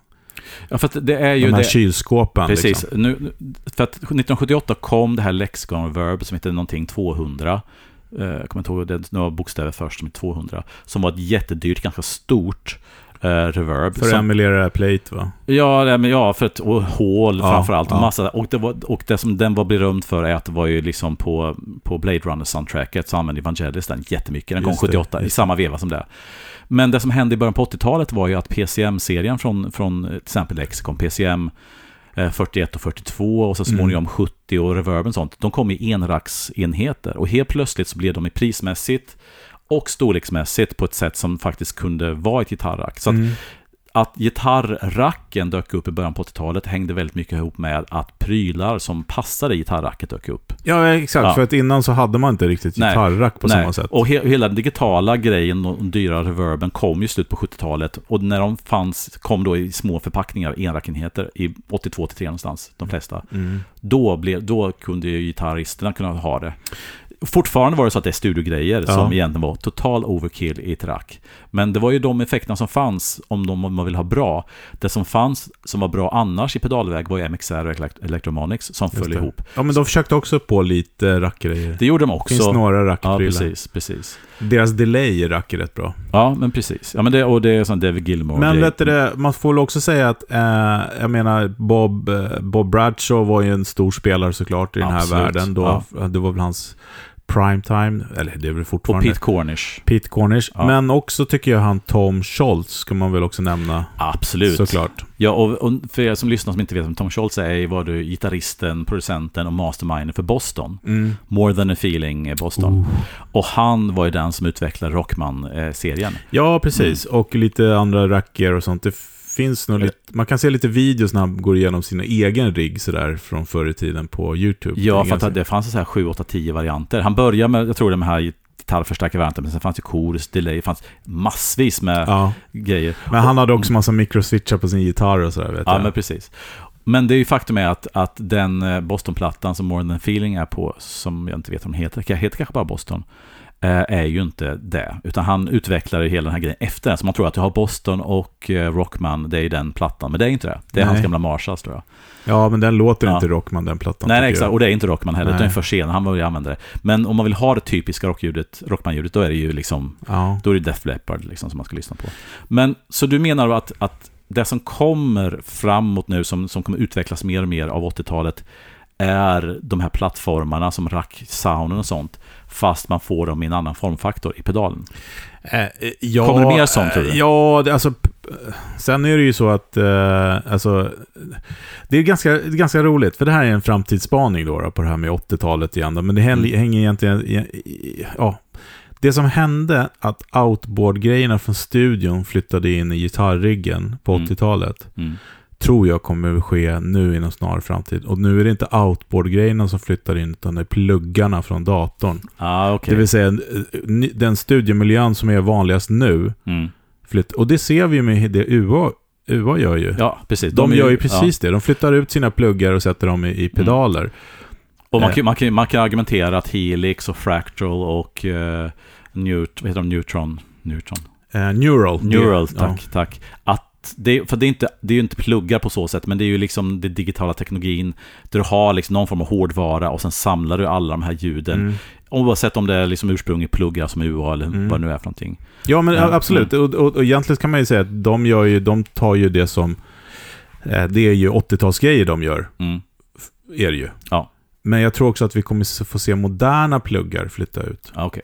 Ja, för att det är ju De här det. kylskåpen. Precis. Liksom. Nu, för att 1978 kom det här Lexicon Verb som heter någonting 200. Eh, Jag kommer inte ihåg, det är några bokstäver först som är 200. Som var ett jättedyrt, ganska stort eh, reverb. För att emulera plate va? Ja, men ja, för ett och hål Ja, framförallt. ja. Massa, och, det var, och det som den var berömd för är att det var ju liksom på, på Blade Runner-soundtracket så använde Evangelis den jättemycket. Den kom Just det, 78 i samma veva som det. Men det som hände i början på 80-talet var ju att PCM-serien från, från eh, till exempel Lexicon, PCM eh, 41 och 42 och så Mm. småningom 70 och Reverb och sånt. De kom i enracksenheter och helt plötsligt så blev de i prismässigt och storleksmässigt på ett sätt som faktiskt kunde vara ett gitarrack. Så att Mm. att gitarrracken dök upp i början på 80-talet hängde väldigt mycket ihop med att prylar som passade gitarrracket dök upp. Ja, exakt. Ja. För att innan så hade man inte riktigt Nej. gitarrack på samma sätt. Och he- hela den digitala grejen och dyra reverben kom ju i slutet på 70-talet. Och när de fanns, kom då i små förpackningar, enrackenheter, i 82-83 någonstans, de flesta. Mm. Då, blev, då kunde ju gitarristerna kunna ha det. Fortfarande var det så att det är studiogrejer Ja. som egentligen var total overkill i ett rack. Men det var ju de effekterna som fanns om, de, om man vill ha bra. Det som fanns som var bra annars i pedalväg var ju MXR och Elect- Electromonics som Just föll det. ihop. Ja, men de försökte också på lite rackgrejer. Det gjorde de Det också. finns några Ja, rackprylar. precis, precis. Deras delay i rack är rätt bra. Ja, men precis. Ja, men det, och det är sån David Gilmore. Men vet du det, man får väl också säga att, eh, jag menar, Bob, eh, Bob Bradshaw var ju en stor spelare såklart i den här Absolut, världen. Då, Det var väl hans prime time, eller det är väl Och fortfarande. Pete Cornish. Pete Cornish. Ja. Men också tycker jag han Tom Scholz ska man väl också nämna. Absolut. Såklart. Ja, och, och för er som lyssnar som inte vet vem Tom Scholz är, var du gitarristen, producenten och masterminder för Boston. Mm. More than a feeling eh, Boston. Oh. Och han var ju den som utvecklade Rockman-serien. Ja, precis. Mm. Och lite andra racker och sånt. Det finns nog lite, man kan se lite videos när han går igenom sina egen rigg sådär från förr i tiden på YouTube. Ja, för att det fanns så här 7, 8, 10 varianter. Han började med, jag tror det med här gitarrförstärkarvarianten, men sen fanns det chorus, delay, fanns massvis med Ja, grejer. men han hade också massa mikroswitchar på sin gitarr och sådär vet Ja, jag. men precis. Men det är ju faktum är att, att den eh, Boston-plattan som More Than Feeling är på, som jag inte vet vad den heter, heter kanske bara Boston, är ju inte det. Utan han utvecklar ju hela den här grejen efter den. Så man tror att du har Boston och eh, Rockman, det är ju den plattan. Men det är inte det. Det är Nej. hans gamla Marshalls tror jag. Ja, men den låter Ja. inte Rockman, den plattan. nej, nej, exakt. jag. Och det är inte Rockman heller, Nej. utan för sen. Han var ju använda det. Men om man vill ha det typiska rockljudet, Rockman-ljudet, då är det ju liksom Ja. då är det Def Leppard liksom som man ska lyssna på. Men så du menar att, att det som kommer framåt nu, som, som kommer utvecklas mer och mer av 80-talet, är de här plattformarna som rack-sounden och sånt, fast man får dem i en annan formfaktor i pedalen. Eh, eh, ja, Kommer det mer sånt, tror du? eh, Ja, alltså... p- Sen är det ju så att... Eh, alltså, det är ganska, ganska roligt, för det här är en framtidsspaning då, då på det här med 80-talet igen. Då, men det hänger, Mm. hänger egentligen... Ja. Det som hände, att outboard-grejerna från studion flyttade in i gitarriggen på Mm. 80-talet, Mm. Tror jag kommer ske nu inom snar framtid. Och nu är det inte outboard-grejerna som flyttar in, utan det är pluggarna från datorn. Ah, okej. Det vill säga, den studiemiljön som är vanligast nu, Mm. flytt, och det ser vi med det UA, UA gör ju. Ja, precis. de, är gör ju precis ja. det. De flyttar ut sina pluggar och sätter dem i, i pedaler. Och man Eh. kan, man, kan, man kan argumentera att Helix och Fractal och uh, Neut, vad heter de? Neutron? Neutron? Eh, Neural. Neural, tack, tack. Att det, för det är, inte, det är ju inte pluggar på så sätt, men det är ju liksom den digitala teknologin där du har liksom någon form av hårdvara och sen samlar du alla de här ljuden. Mm. Oavsett om det är liksom ursprunglig pluggar som UA eller Mm. vad det nu är för någonting. Ja, men Ja, absolut. Och, och, och egentligen kan man ju säga att de, gör ju, de tar ju det som... Eh, det är ju 80-talsgrejer de gör, Mm. är det ju. Ja. Men jag tror också att vi kommer få se moderna pluggar flytta ut. Okej.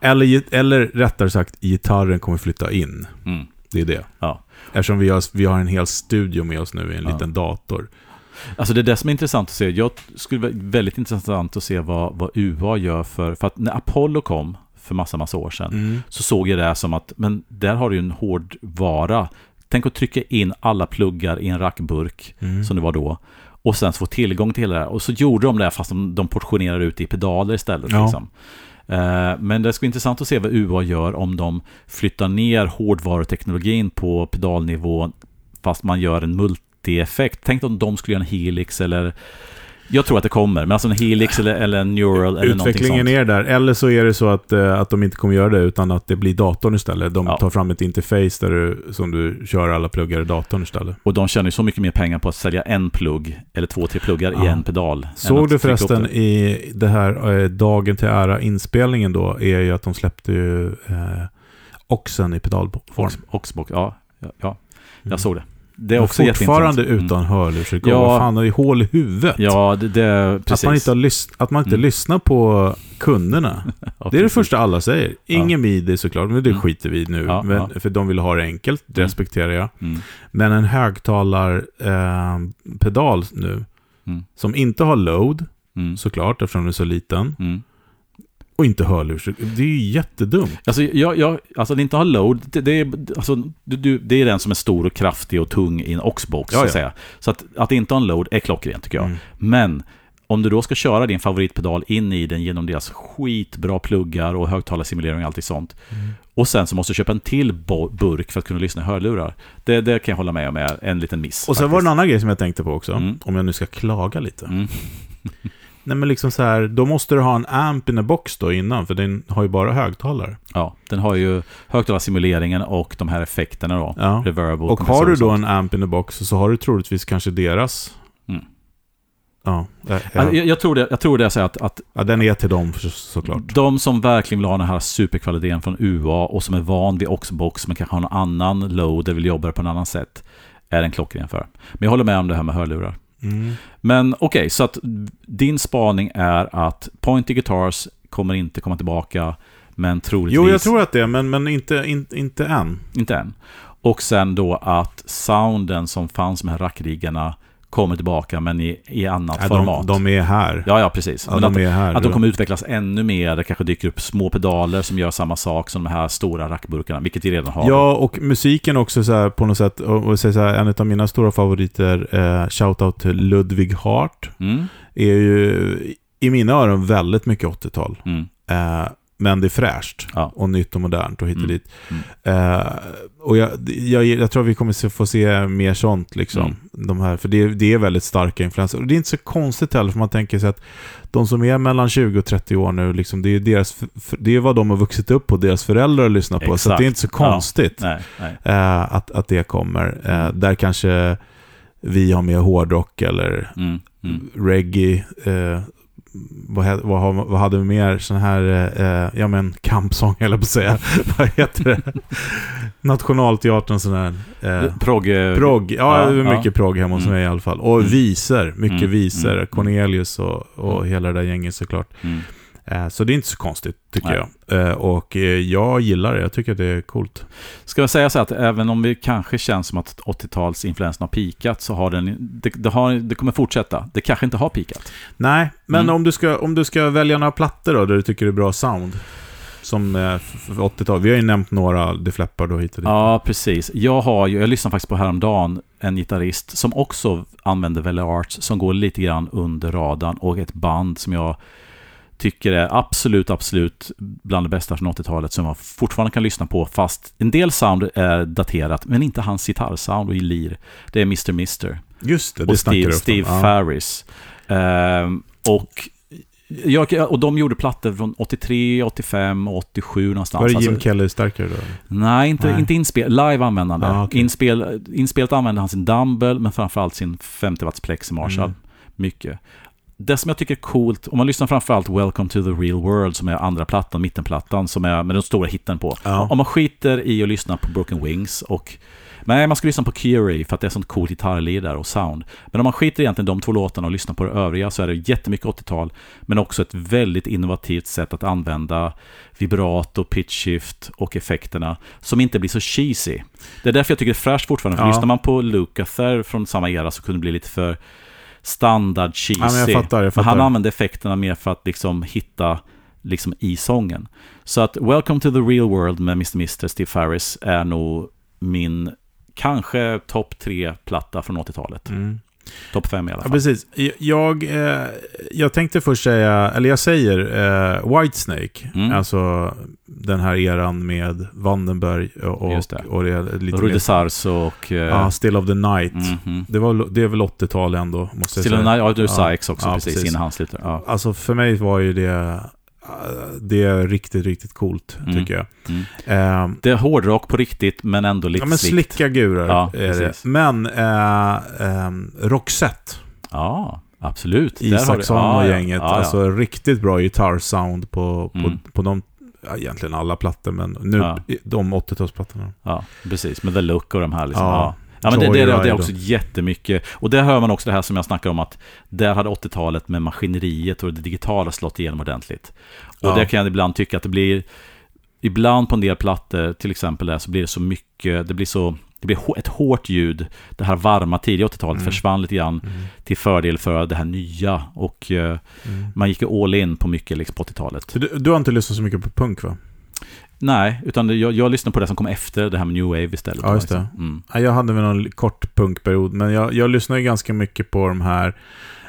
Eller, eller rättare sagt, gitarren kommer flytta in. Mm. Det är det. Ja. Eftersom vi har, vi har en hel studio med oss nu i en Ja. liten dator. Alltså det är det som är intressant att se. Jag skulle vara väldigt intressant att se vad, vad UA gör för... För att när Apollo kom för massa, massa år sedan Mm. så såg jag det som att, men där har du en hårdvara. Tänk att trycka in alla pluggar i en rackburk, Mm. som det var då. Och sen få tillgång till hela det här. Och så gjorde de det fast de, de portionerar ut i pedaler istället. Ja. Liksom. Eh, men det ska bli intressant att se vad UA gör om de flyttar ner hårdvaruteknologin på pedalnivå fast man gör en multi-effekt. Tänk om de skulle göra en Helix eller... Jag tror att det kommer, men alltså en Helix eller, eller en Neural eller Utvecklingen sånt. är där. Eller så är det så att, eh, att de inte kommer göra det, utan att det blir datorn istället. De Ja. tar fram ett interface där du, som du kör alla pluggar i datorn istället. Och de tjänar ju så mycket mer pengar på att sälja en plugg eller två, tre pluggar i Ja. en pedal. Såg du förresten det. i det här eh, dagen till ära inspelningen då, är ju att de släppte ju eh, Oxen i pedalform. Ox- Oxbox, ja. ja, ja. Mm. Jag såg det. Det är också fortfarande jätteintressant. utan hörlursutgång. Ja. Vad fan, har ju hål i huvudet. Ja, det, det precis. att man inte, har lys- att man inte Mm. lyssnar på kunderna. Ja, Det är det första alla säger. Ingen midi såklart, men det Mm. skiter vi i nu. Ja, men, ja. För de vill ha det enkelt, det Mm. respekterar jag. Mm. Men en högtalarpedal eh, pedal nu, Mm. som inte har load, Mm. såklart, eftersom den är så liten, Mm. Och inte hörlurs. Det är ju jättedumt. Alltså, jag, jag, alltså, att inte ha load, det, det, är, alltså, du, du, det är den som är stor och kraftig och tung i en Oxbox, Ja, så att säga. Så att, att inte ha en load är klockrent, tycker jag. Mm. Men om du då ska köra din favoritpedal in i den genom deras skitbra pluggar och högtalarsimulering och allt sånt. Mm. Och sen så måste du köpa en till burk för att kunna lyssna i hörlurar. Det, det kan jag hålla med om är en liten miss. Och sen var det en faktiskt. annan grej som jag tänkte på också, Mm. om jag nu ska klaga lite. Nej men liksom så här, då måste du ha en amp in a box då innan, för den har ju bara högtalare. Ja, den har ju högtalarsimuleringen och de här effekterna då. Ja. Reverb Och har du då en amp in a box så har du troligtvis kanske deras... Mm. Ja, sånt. Ja, jag, jag, tror det, jag tror det är så att, att ja, den är till dem så, såklart. de som verkligen vill ha den här superkvaliteten från UA och som är van vid Oxbox men kanske har någon annan load eller vill jobba på en annan sätt är den klockren för. Men jag håller med om det här med hörlurar. Mm. Men okej, så att din spaning är att Pointy Guitars kommer inte komma tillbaka, men troligtvis... Jo, jag tror att det, men, men inte, in, inte än. Inte än. Och sen då att sounden som fanns med rackriggarna kommer tillbaka, men i, i annat Nej, format. de, de är här. Ja, ja, precis. Ja, de att, är här. att de kommer utvecklas ännu mer. Det kanske dyker upp små pedaler som gör samma sak som de här stora rackburkarna, vilket vi redan har. Ja, och musiken också så här, på något sätt, och, och så här, en av mina stora favoriter, eh, shoutout till Ludwig Hart, Mm, är ju i mina öron väldigt mycket 80-tal. mm, Eh, men det är fräscht Ja. och nytt och modernt och hit och Mm. dit. Mm. Eh, och jag, jag, jag tror vi kommer få se mer sånt, liksom. Mm. De här, för det, det är väldigt starka influenser. Och det är inte så konstigt heller, för man tänker sig att de som är mellan 20 och 30 år nu, liksom, det, är deras, det är vad de har vuxit upp på, deras föräldrar lyssnar på. Så Exakt. att det är inte så konstigt nej, nej. eh, att, att det kommer. Eh, där kanske vi har mer hårdrock eller Mm, mm. reggae. Eh, vad, vad, vad hade vi mer? Sån här, eh, ja men kampsång eller på att säga. vad heter det? Nationalteatern sån här. Eh, Progg... eh, progg. Ja, ja, det är mycket ja. progg hemma hos Mm. mig i alla fall. Och Mm. visor. Mycket Mm, visor. mm, Cornelius och, och Mm. hela det där gänget såklart. Mm. Eh, så det är inte så konstigt tycker Nej. jag. Eh, och eh, jag gillar det. Jag tycker att det är coolt. Ska jag säga så att även om det kanske känns som att 80-talsinfluensen har pikat så har den, det, det, har, det kommer fortsätta. Det kanske inte har pikat. Nej, men Mm. om, du ska, om du ska välja några plattor då, där du tycker det är bra sound. Som eh, f- f- 80-tal. Vi har ju nämnt några, The Flappard och hit och dit. Ja, precis. Jag har ju, jag lyssnade faktiskt på häromdagen, en gitarrist som också använder Velle Arts som går lite grann under radarn och ett band som jag tycker är absolut, absolut bland det bästa från 80-talet som jag fortfarande kan lyssna på fast en del sound är daterat men inte hans gitarrsound och i lir. Det är Mr. Mister. Just det, det och Steve. Steve ja. Farris. Ehm, och, jag, och de gjorde plattor från 83, 85 och 87 någonstans. Var det Jim Alltså, Kelly starkare då? nej, inte, Nej. inte inspel, live användande. Ah, okej. Inspel, inspelat använde han sin dumbbell, men framförallt sin 50 watts plexi Marshall. Mm. Mycket. Det som jag tycker är coolt, om man lyssnar framförallt Welcome to the real world, som är andra plattan, mittenplattan, som är med den stora hitten på. Ja. Om man skiter i att lyssna på Broken Wings och Nej, man ska lyssna på Curie för att det är sånt coolt gitarrlir där och sound. Men om man skiter egentligen de två låtarna och lyssnar på det övriga så är det jättemycket 80-tal, men också ett väldigt innovativt sätt att använda vibrato, pitch shift och effekterna som inte blir så cheesy. Det är därför jag tycker det är fräscht fortfarande, för Ja. lyssnar man på Lukather från samma era så kunde det bli lite för standard cheesy. Ja, men jag fattar, jag Men fattar. han använde effekterna mer för att liksom hitta liksom i sången. Så att Welcome to the real world med Mr. Mister Steve Farris är nog min kanske topp tre platta från 80-talet. Mm. Topp fem i alla Ja, fall. precis. Jag, eh, jag tänkte först säga, eller jag säger eh, Whitesnake. Mm. Alltså den här eran med Vandenberg och, Just det. och det lite Sarso och... eh, ja, Still of the Night. mhm. Det, var, det är väl 80-tal ändå, måste jag Still säga. and I, ja, du Ja. Sykes också Ja, precis, precis. innan han slutar. Ja. Alltså för mig var ju det, det är riktigt, riktigt coolt, Mm. tycker jag. Mm. Eh, Det är hårdrock på riktigt, men ändå lite ja, men slicka gurar Ja, är det. Men eh, eh, Roxette, Ja, absolut. Isaksson ja, och gänget. ja, ja. Alltså riktigt bra gitarrsound på, på, Mm. på de, ja, egentligen alla plattor, men nu Ja. de 80-talsplattorna. Ja, precis. Med The Look och de här liksom. Ja. Ja. Men det, det, det, är också jättemycket. Och där hör man också det här som jag snackar om att där hade 80-talet med maskineriet och det digitala slått igenom ordentligt. Och Ja. där kan jag ibland tycka att det blir, ibland på en del plattor, till exempel där, så blir det så mycket, det blir så, det blir ett hårt ljud. Det här varma tidiga 80-talet Mm. försvann lite grann Mm. till fördel för det här nya. Och eh, Mm. man gick all in på mycket liksom, på 80-talet. Så du, du har inte lyssnat så mycket på punk va? Nej, utan jag, jag lyssnade på det som kom efter det här med New Wave istället. Ja, just det. Mm. Ja, Jag hade väl någon kort punkperiod, men jag, jag lyssnar ju ganska mycket på de här,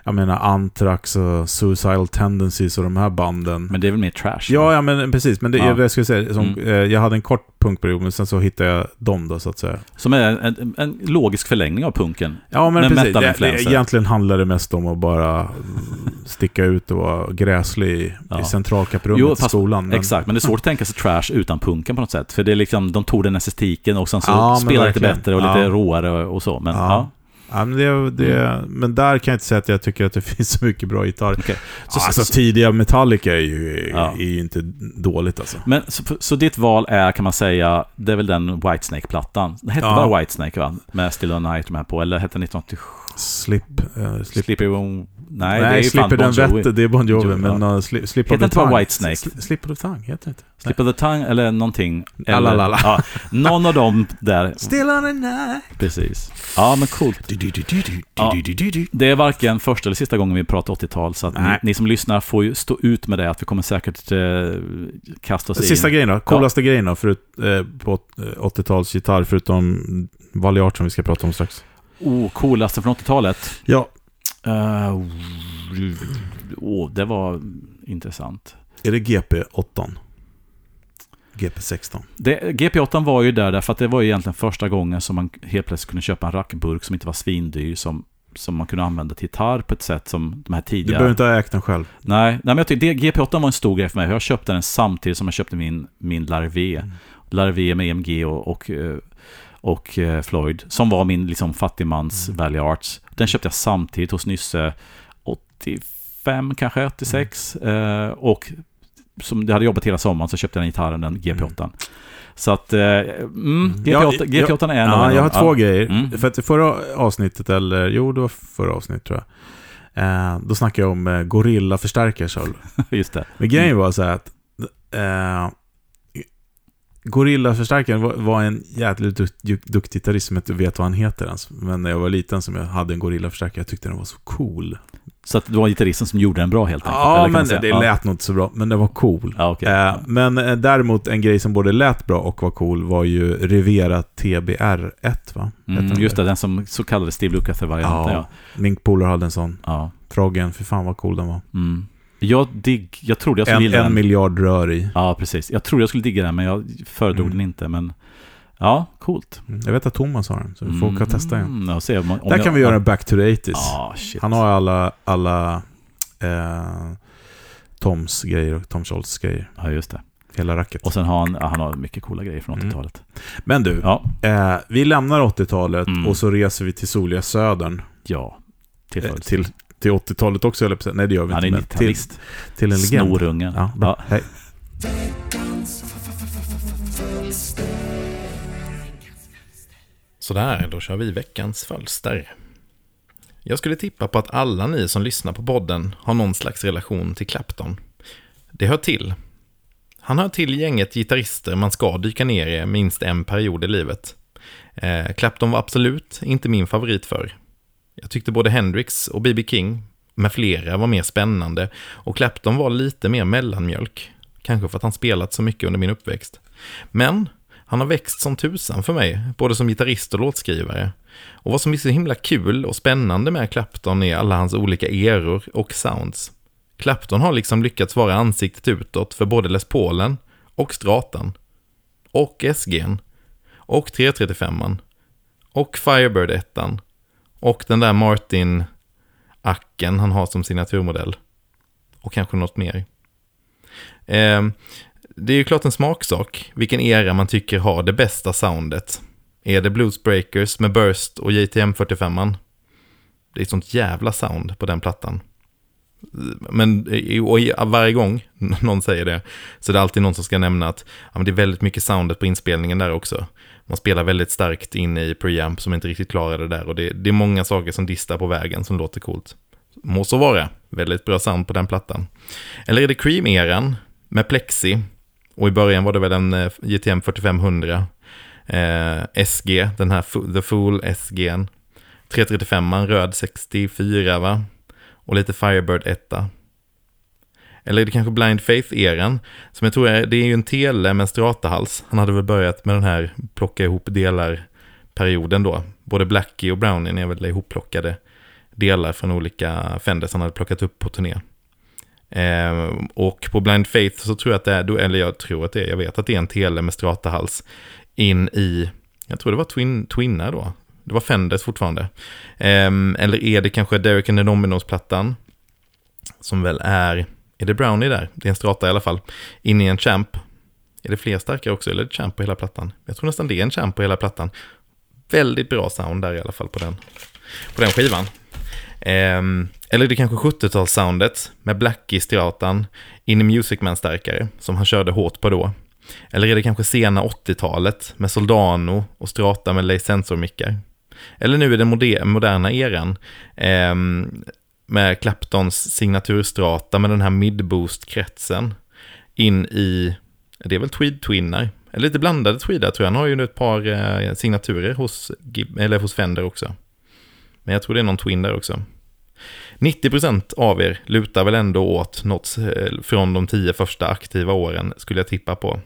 jag menar Anthrax och Suicidal Tendencies och de här banden. Men det är väl mer trash? Ja, ja men precis. Men det, Ja. jag, skulle säga, som, Mm. eh, jag hade en kort punkperiod, men sen så hittade jag dem då så att säga. Som är en, en, logisk förlängning av punken. Ja, men precis. Det, det, egentligen handlar det mest om att bara sticka ut och vara gräslig i, Ja. i centralkapprummet Jo, i skolan. Men, Exakt, men det är svårt att tänka sig trash utan punken på något sätt. För det är liksom, de tog den estetiken och sen så Ja, spelade lite bättre och lite råare och, och så. Men Ja. Ja. Men, det, det, Mm. men där kan jag inte säga att jag tycker att det finns så mycket bra gitarr. okej. Så, alltså tidiga Metallica är ju, Ja. är ju inte dåligt alltså. Men så, så ditt val är, kan man säga, det är väl den Whitesnake-plattan? Den hette Ja. bara Whitesnake va? Med Still on Night med på, eller hette den 1987? Slip... Uh, slip Slippery. Nej, Nej, det är Slipper den vette, det är Bon Jovi. Men ja. uh, slip, slip of the tongue. Whitesnake? Sl- Slip of the tongue, heter det inte? Slip of the Tongue eller någonting. Eller, ja, någon av dem där. Still on a night. Precis. Ja, men coolt. Ja. Det är varken första eller sista gången vi pratar 80-tal, så att ni, ni som lyssnar får ju stå ut med det, att vi kommer säkert eh, kasta oss Sista in. grejen då, coolaste grejen då, förut, eh, på eh, 80-tals gitarr, förutom Valiart som vi ska prata om strax. Oh, coolaste från 80-talet. Ja. Uh, oh, det var intressant. Är det GP8? GP16? Det, GP8 var ju där därför att det var ju egentligen första gången som man helt plötsligt kunde köpa en rackburk som inte var svindyr, som, som man kunde använda till gitarr på ett sätt som de här Du tidiga... behöver inte ha ägt den själv. Nej, nej men jag tycker det, GP8 var en stor grej för mig. Jag köpte den samtidigt som jag köpte min, min Larvé. Mm. Larvé med EMG och, och, eh, och eh, Floyd. Som var min liksom, fattigmans Mm. Valley Arts. Den köpte jag samtidigt hos Nysse 85 kanske, 86. Mm. Eh, och som jag hade jobbat hela sommaren så köpte jag den gitarren, den GP8. Så att, eh, mm, GP8, Ja, GP8 är en av Ja, dem. jag har två grejer. Mm. För att i förra avsnittet, eller jo, det var förra avsnittet tror jag. Eh, då snackade jag om eh, Gorilla-förstärkare. Just det. Men grejen var så här att eh, Gorilla-förstärkaren var, en jävligt dukt, dukt, duktig gitarrist som jag inte vet vad han heter ens. Men när jag var liten som jag hade en Gorilla-förstärkare, jag tyckte den var så cool. Så att det var gitarristen som gjorde den bra helt enkelt? Ja, men säga? det Ja. lät nog inte så bra, men den var cool. Ja, okej. Eh, men eh, däremot en grej som både lät bra och var cool var ju Rivera TBR1 va? Mm, just det? det, den som så kallade Steve Lukather-varianten. Ja. Ja. Min polare hade en sån. Ja. Froggen, för fan vad cool den var. Mm. Jag, digg, jag trodde jag skulle En, gilla en den. miljard rör i. Ja, precis. Jag trodde jag skulle digga den, men jag föredrog Mm. den inte. Men ja, coolt. Mm. Jag vet att Thomas har den, så vi får åka och testa igen. Mm, och se om, om Där jag, kan vi göra en back to the 80s. Ja, shit. Han har alla, alla eh, Toms grejer och Tom Scholz grejer. Ja, just det. Hela racket. Och sen har han, ja, han har mycket coola grejer från Mm. 80-talet. Men du, Ja, eh, vi lämnar 80-talet Mm. och så reser vi till soliga södern. ja. Till, Eh, till, till 80-talet också, eller Nej, det gör vi Han är inte. Men till, 90-talist. till en legend. Snorungen. Ja, bra. Ja. Hej. Sådär, då kör vi veckans fölster. Jag skulle tippa på att alla ni som lyssnar på podden har någon slags relation till Clapton. Det hör till. Han hör till gänget gitarrister man ska dyka ner i minst en period i livet. Eh, Clapton var absolut inte min favorit för. Jag tyckte både Hendrix och B.B. King med flera var mer spännande och Clapton var lite mer mellanmjölk. Kanske för att han spelat så mycket under min uppväxt. Men han har växt som tusan för mig, både som gitarrist och låtskrivare. Och vad som är så himla kul och spännande med Clapton är alla hans olika eror och sounds. Clapton har liksom lyckats vara ansiktet utåt för både Les Paulen och Stratan. Och SG'n. Och 335an. Och Firebird 1 och den där Martin Acken han har som signaturmodell. Och kanske något mer. Eh, det är ju klart en smaksak vilken era man tycker har det bästa soundet. Är det Bluesbreakers med Burst och JTM 45an? Det är ett sånt jävla sound på den plattan. Men och varje gång någon säger det så är det alltid någon som ska nämna att ja, men det är väldigt mycket soundet på inspelningen där också. Man spelar väldigt starkt in i preamp som inte riktigt klarar det där och det, det är många saker som distar på vägen som låter coolt. Må så vara, väldigt bra sound på den plattan. Eller är det Cream-eran med Plexi och i början var det väl en JTM 4500 eh, SG, eh, den här The Fool SG. 335 röd 64 va? Och lite Firebird 1. Eller är det kanske Blind Faith-eran? Som jag tror är, det är ju en tele med en stratahals. Han hade väl börjat med den här plocka ihop delar-perioden då. Både Blackie och Brownie är väl ihopplockade delar från olika Fenders han hade plockat upp på turné. Eh, och på Blind Faith så tror jag att det är, eller jag tror att det är, jag vet att det är en tele med stratahals in i, jag tror det var twin, Twinner då. Det var Fenders fortfarande. Eh, eller är det kanske Derek and the Dominos-plattan? Som väl är, är det Brownie där? Det är en strata i alla fall. In i en Champ. Är det fler starkare också, eller är det Champ på hela plattan? Jag tror nästan det är en Champ på hela plattan. Väldigt bra sound där i alla fall på den, på den skivan. Um, eller det kanske 70-talssoundet med Blackie-stratan in i Music Man-stärkare som han körde hårt på då. Eller är det kanske sena 80-talet med Soldano och strata med Lay Sensor-mickar. Eller nu i den moderna eran um, med Claptons signaturstrata med den här midboost-kretsen in i, det är väl tweed-twinnar, eller lite blandade tweedar tror jag. Han har ju ett par eh, signaturer hos, eller hos Fender också. Men jag tror det är någon twin där också. 90% av er lutar väl ändå åt något eh, från de tio första aktiva åren, skulle jag tippa på.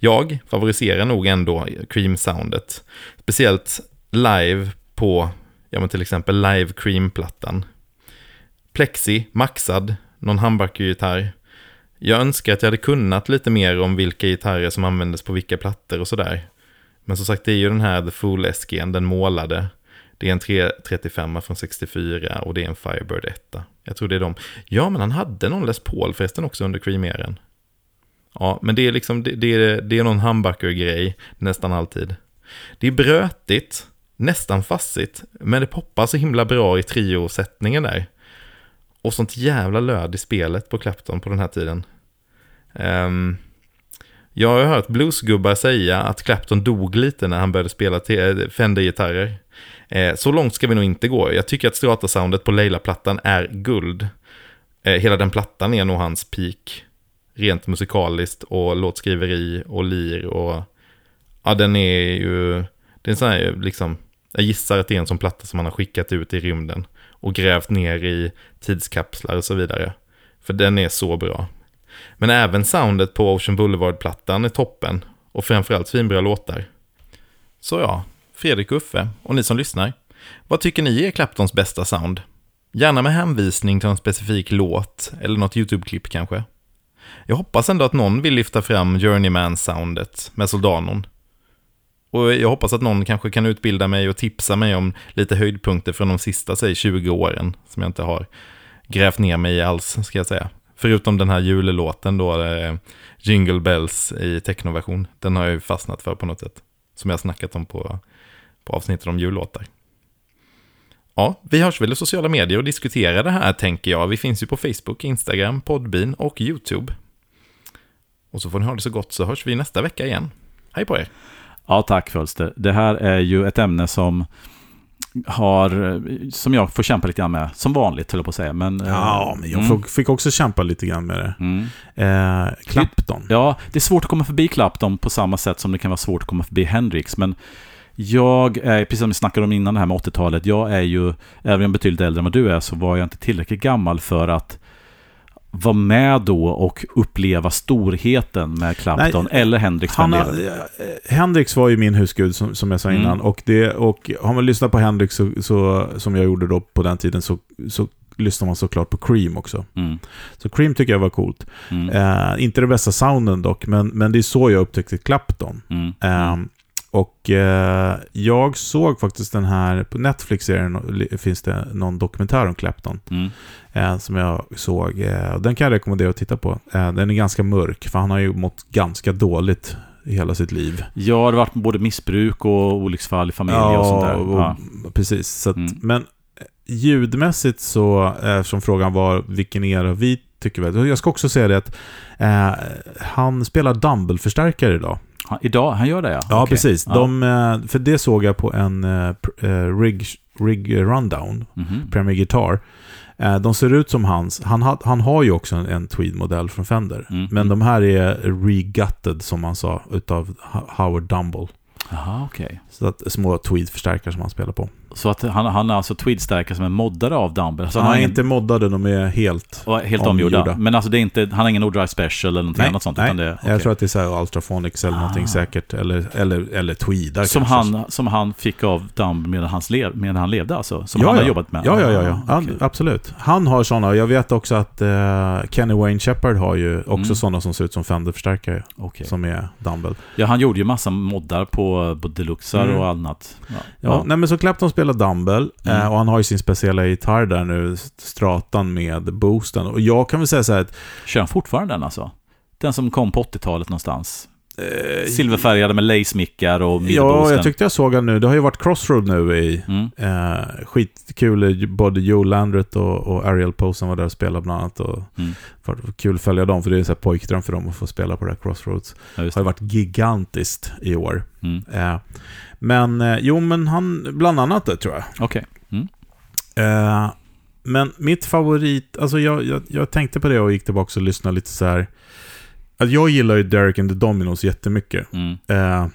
Jag favoriserar nog ändå Cream-soundet. Speciellt live på, ja men till exempel Live Cream-plattan. Plexi, maxad, någon humbucker-gitarr. Jag önskar att jag hade kunnat lite mer om vilka gitarrer som användes på vilka plattor och sådär. Men som sagt, det är ju den här The Fool SG, den målade. Det är en 335 från 64 och det är en Firebird 1. Jag tror det är de. Ja, men han hade någon Les Paul förresten också under Creameren. Ja, men det är liksom, det, det, är, det är någon humbucker-grej nästan alltid. Det är brötigt, nästan fassigt, men det poppar så himla bra i trio-sättningen där. Och sånt jävla löd i spelet på Clapton på den här tiden. Um, jag har hört bluesgubbar säga att Clapton dog lite när han började spela Fender-gitarrer. Eh, så långt ska vi nog inte gå. Jag tycker att Strata-soundet på Leila-plattan är guld. Eh, hela den plattan är nog hans peak. Rent musikaliskt och låtskriveri och lir och... Ja, den är ju... Det är en sån här, liksom... Jag gissar att det är en sån platta som man har skickat ut i rymden. Och grävt ner i tidskapslar och så vidare. För den är så bra. Men även soundet på Ocean Boulevard-plattan är toppen. Och framförallt svinbra låtar. Så ja, Fredrik och Uffe och ni som lyssnar. Vad tycker ni är Claptons bästa sound? Gärna med hänvisning till en specifik låt eller något YouTube-klipp kanske. Jag hoppas ändå att någon vill lyfta fram Journeyman-soundet med Soldanon. Och jag hoppas att någon kanske kan utbilda mig och tipsa mig om lite höjdpunkter från de sista, säg 20 åren, som jag inte har grävt ner mig i alls, ska jag säga. Förutom den här julelåten då, eh, Jingle Bells i technoversion. Den har jag ju fastnat för på något sätt. Som jag har snackat om på på avsnittet om jullåtar. Ja, vi hörs väl i sociala medier och diskuterar det här tänker jag. Vi finns ju på Facebook, Instagram, Podbean och YouTube. Och så får ni ha det så gott så hörs vi nästa vecka igen. Hej på er! Ja, tack Fölster. Det här är ju ett ämne som har, som jag får kämpa lite grann med, som vanligt höll jag på att säga. Men, ja, men jag mm. fick också kämpa lite grann med det. Mm. Eh, Clapton. Ja, det är svårt att komma förbi Clapton på samma sätt som det kan vara svårt att komma förbi Hendrix. Men jag är, precis som vi snackade om innan det här med 80-talet, jag är ju, även om jag är betydligt äldre än vad du är, så var jag inte tillräckligt gammal för att vara med då och uppleva storheten med Clapton Nej, eller Hendrix. Han, eh, Hendrix var ju min husgud som, som jag sa innan. Mm. Och, det, och har man lyssnat på Hendrix så, så, som jag gjorde då på den tiden så, så lyssnar man såklart på Cream också. Mm. Så Cream tycker jag var coolt. Mm. Eh, inte det bästa sounden dock, men, men det är så jag upptäckte Clapton. Eh, och eh, jag såg faktiskt den här, på Netflix finns det någon dokumentär om Clapton. Mm. Eh, som jag såg. Eh, den kan jag rekommendera att titta på. Eh, den är ganska mörk, för han har ju mått ganska dåligt i hela sitt liv. Ja, det har varit både missbruk och olycksfall i familjen ja, och sånt där. Ja, och, precis. Så att, mm. Men ljudmässigt så, eftersom frågan var vilken era vi tycker väl. Jag ska också säga det att eh, han spelar dumble-förstärkare idag. Han, idag? Han gör det ja? Ja, okay. precis. De, ja. Eh, för det såg jag på en uh, rig, rig rundown, mm -hmm. Premier Guitar. Uh, de ser ut som hans. Han, ha, han har ju också en, en Tweed-modell från Fender. Mm -hmm. Men de här är regutted, som man sa, utav Howard Dumble. Aha, okay. Så att små Tweed-förstärkare som han spelar på. Så att han, han är alltså tweedstärkare som är moddade av Dumble. Så han har är ingen- inte moddade, de är helt... helt omgjorda. omgjorda. Men alltså det är inte, han har ingen Odrive Special eller någonting annat sånt. nej. Utan det, okej. jag tror att det är så här Ultraphonics eller någonting Ah. säkert. Eller, eller, eller tweedar som, kanske. han, som han fick av Dumble medan, hans lev, medan han levde alltså? Som ja, han har ja. jobbat med? Ja, ja, ja. ja. Ah, Han, okej. Absolut. Han har sådana. Jag vet också att eh, Kenny Wayne Shepard har ju också Mm. sådana som ser ut som Fender-förstärkare. Okej. Som är Dumble. Ja, han gjorde ju massa moddar på, på Deluxar Mm. och annat. Ja. Ja, Nej, men så Clapton spelar Dumble Mm. eh, och han har ju sin speciella gitarr där nu, Stratan med boosten. Och jag kan väl säga så här att... Kör han fortfarande den alltså? Den som kom på 80-talet någonstans? Eh, Silverfärgade med lace-mickar och Ja, midboosten. jag tyckte jag såg han nu. Det har ju varit Crossroad nu i... Mm. Eh, skitkul, både Joe Landret och, och Ariel Posen var där och spelade bland annat. Och Mm. för, kul att följa dem, för det är en pojkdröm för dem att få spela på det här Crossroads. Ja, Det har ju varit gigantiskt i år. Mm. Eh, men, eh, jo men han, bland annat det tror jag. Okej. Mm. Eh, men mitt favorit, alltså jag, jag, jag tänkte på det och gick tillbaka och lyssnade lite så här. Att jag gillar ju Derek and the Dominos jättemycket. Mm. Eh,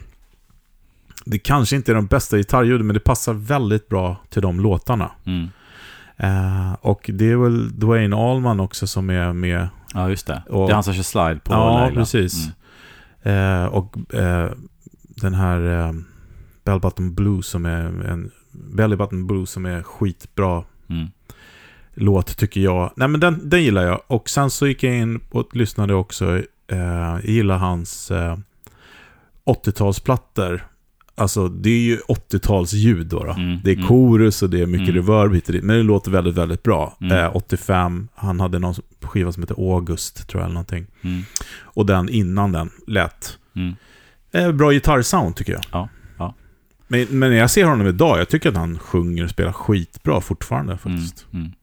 det kanske inte är de bästa gitarrljuden, men det passar väldigt bra till de låtarna. Mm. Eh, och det är väl Dwayne Allman också som är med. Ja, just det. Och- det är han som kör slide på ja, Laila. precis. Mm. Eh, och eh, den här eh, Bell Button Blues som är en Belly Button Blues som är skitbra Mm. låt tycker jag. Nej men den, den gillar jag. Och sen så gick jag in och lyssnade också. Eh, jag gillar hans eh, 80-talsplattor. Alltså det är ju 80-talsljud då. då. Mm, Det är mm. chorus och det är mycket Mm. reverb hit och dit, Men det låter väldigt, väldigt bra. Mm. Eh, 85, han hade någon skiva som heter August tror jag eller någonting. Mm. Och den innan den lät. Mm. Eh, bra gitarrsound tycker jag. Ja, ja. Men, men när jag ser honom idag, jag tycker att han sjunger och spelar skitbra fortfarande faktiskt. Mm, mm.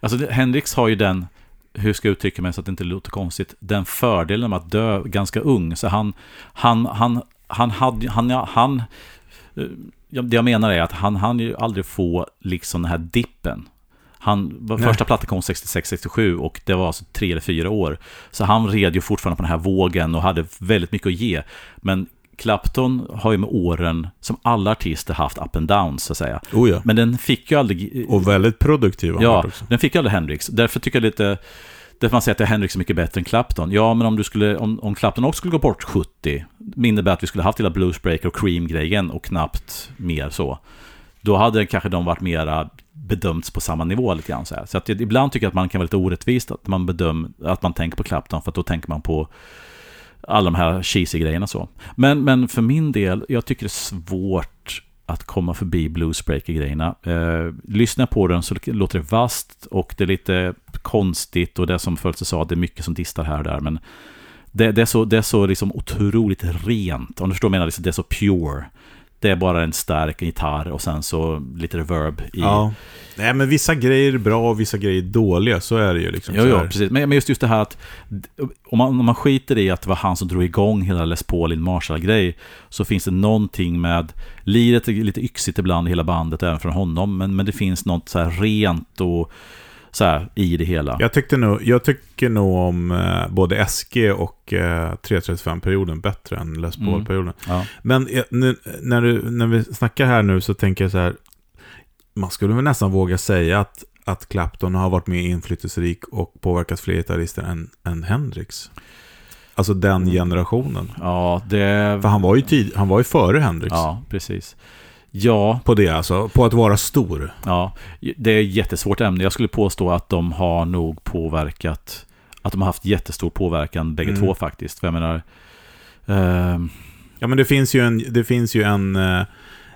Alltså, det, Hendrix har ju den, hur ska jag uttrycka mig så att det inte låter konstigt, den fördelen med att dö ganska ung. Så han, han, han, han hade, han, han, han eh, ja, det jag menar är att han han ju aldrig få liksom den här dippen. Han, första plattan kom 66-67 och det var alltså tre eller fyra år. Så han red ju fortfarande på den här vågen och hade väldigt mycket att ge. Men Clapton har ju med åren, som alla artister, haft up and downs så att säga. Oh ja. Men den fick ju aldrig... Och väldigt produktiv Ja, den fick ju aldrig Hendrix. Därför tycker jag lite... Därför man säger att Hendrix är mycket bättre än Clapton. Ja, men om, du skulle, om, om Clapton också skulle gå bort 70, innebär att vi skulle haft hela Bluesbreaker och Cream-grejen och knappt mer så. Då hade kanske de varit mera bedömts på samma nivå lite grann så här. Så att ibland tycker jag att man kan vara lite orättvist att man bedöm, att man tänker på Clapton, för att då tänker man på alla de här cheesy grejerna så. Men, men för min del, jag tycker det är svårt att komma förbi bluesbreaker-grejerna. Eh, lyssna på den så låter det vast och det är lite konstigt och det som Fölster sa, det är mycket som distar här och där. Men det, det är så, det är så liksom otroligt rent. Om du förstår vad jag menar, liksom, det är så pure. Det är bara en stark gitarr och sen så lite reverb i... Ja. Nej, men vissa grejer är bra och vissa grejer är dåliga. Så är det ju liksom. Jo, här. precis. Men men just, just det här att om man, om man skiter i att det var han som drog igång hela Les Paul in Marshall-grej så finns det någonting med liret är lite yxigt ibland i hela bandet, även från honom, men, men det finns något så här rent och så här i det hela. Jag, tyckte nog, jag tycker nog om eh, både SG och eh, 335-perioden bättre än Les Mm. Paul-perioden. Ja. Men eh, nu, när, du, när vi snackar här nu så tänker jag så här. Man skulle väl nästan våga säga att, att Clapton har varit mer inflytelserik och påverkat fler gitarrister än, än Hendrix. Alltså den Mm. generationen. ja, det... För han var ju, tid, han var ju före Hendrix. Ja, precis. Ja, På det alltså, på att vara stor. Ja, det är ett jättesvårt ämne. Jag skulle påstå att de har nog påverkat, att de har haft jättestor påverkan bägge Mm. två faktiskt. För jag menar, ehm, Ja men det finns ju en, det finns ju en, eh,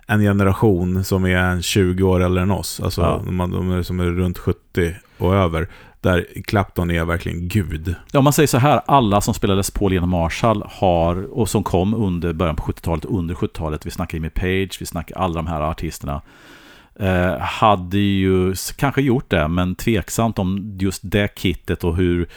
en generation som är en 20 år äldre än oss. Alltså Ja. de, de som är runt 70 och över. Där Clapton är verkligen gud. Ja, om man säger så här, alla som spelades på genom Marshall har, och som kom under början på 70-talet, under 70-talet, vi snackar Jimmy Page, vi snackar alla de här artisterna, eh, hade ju kanske gjort det, men tveksamt om just det kittet och hur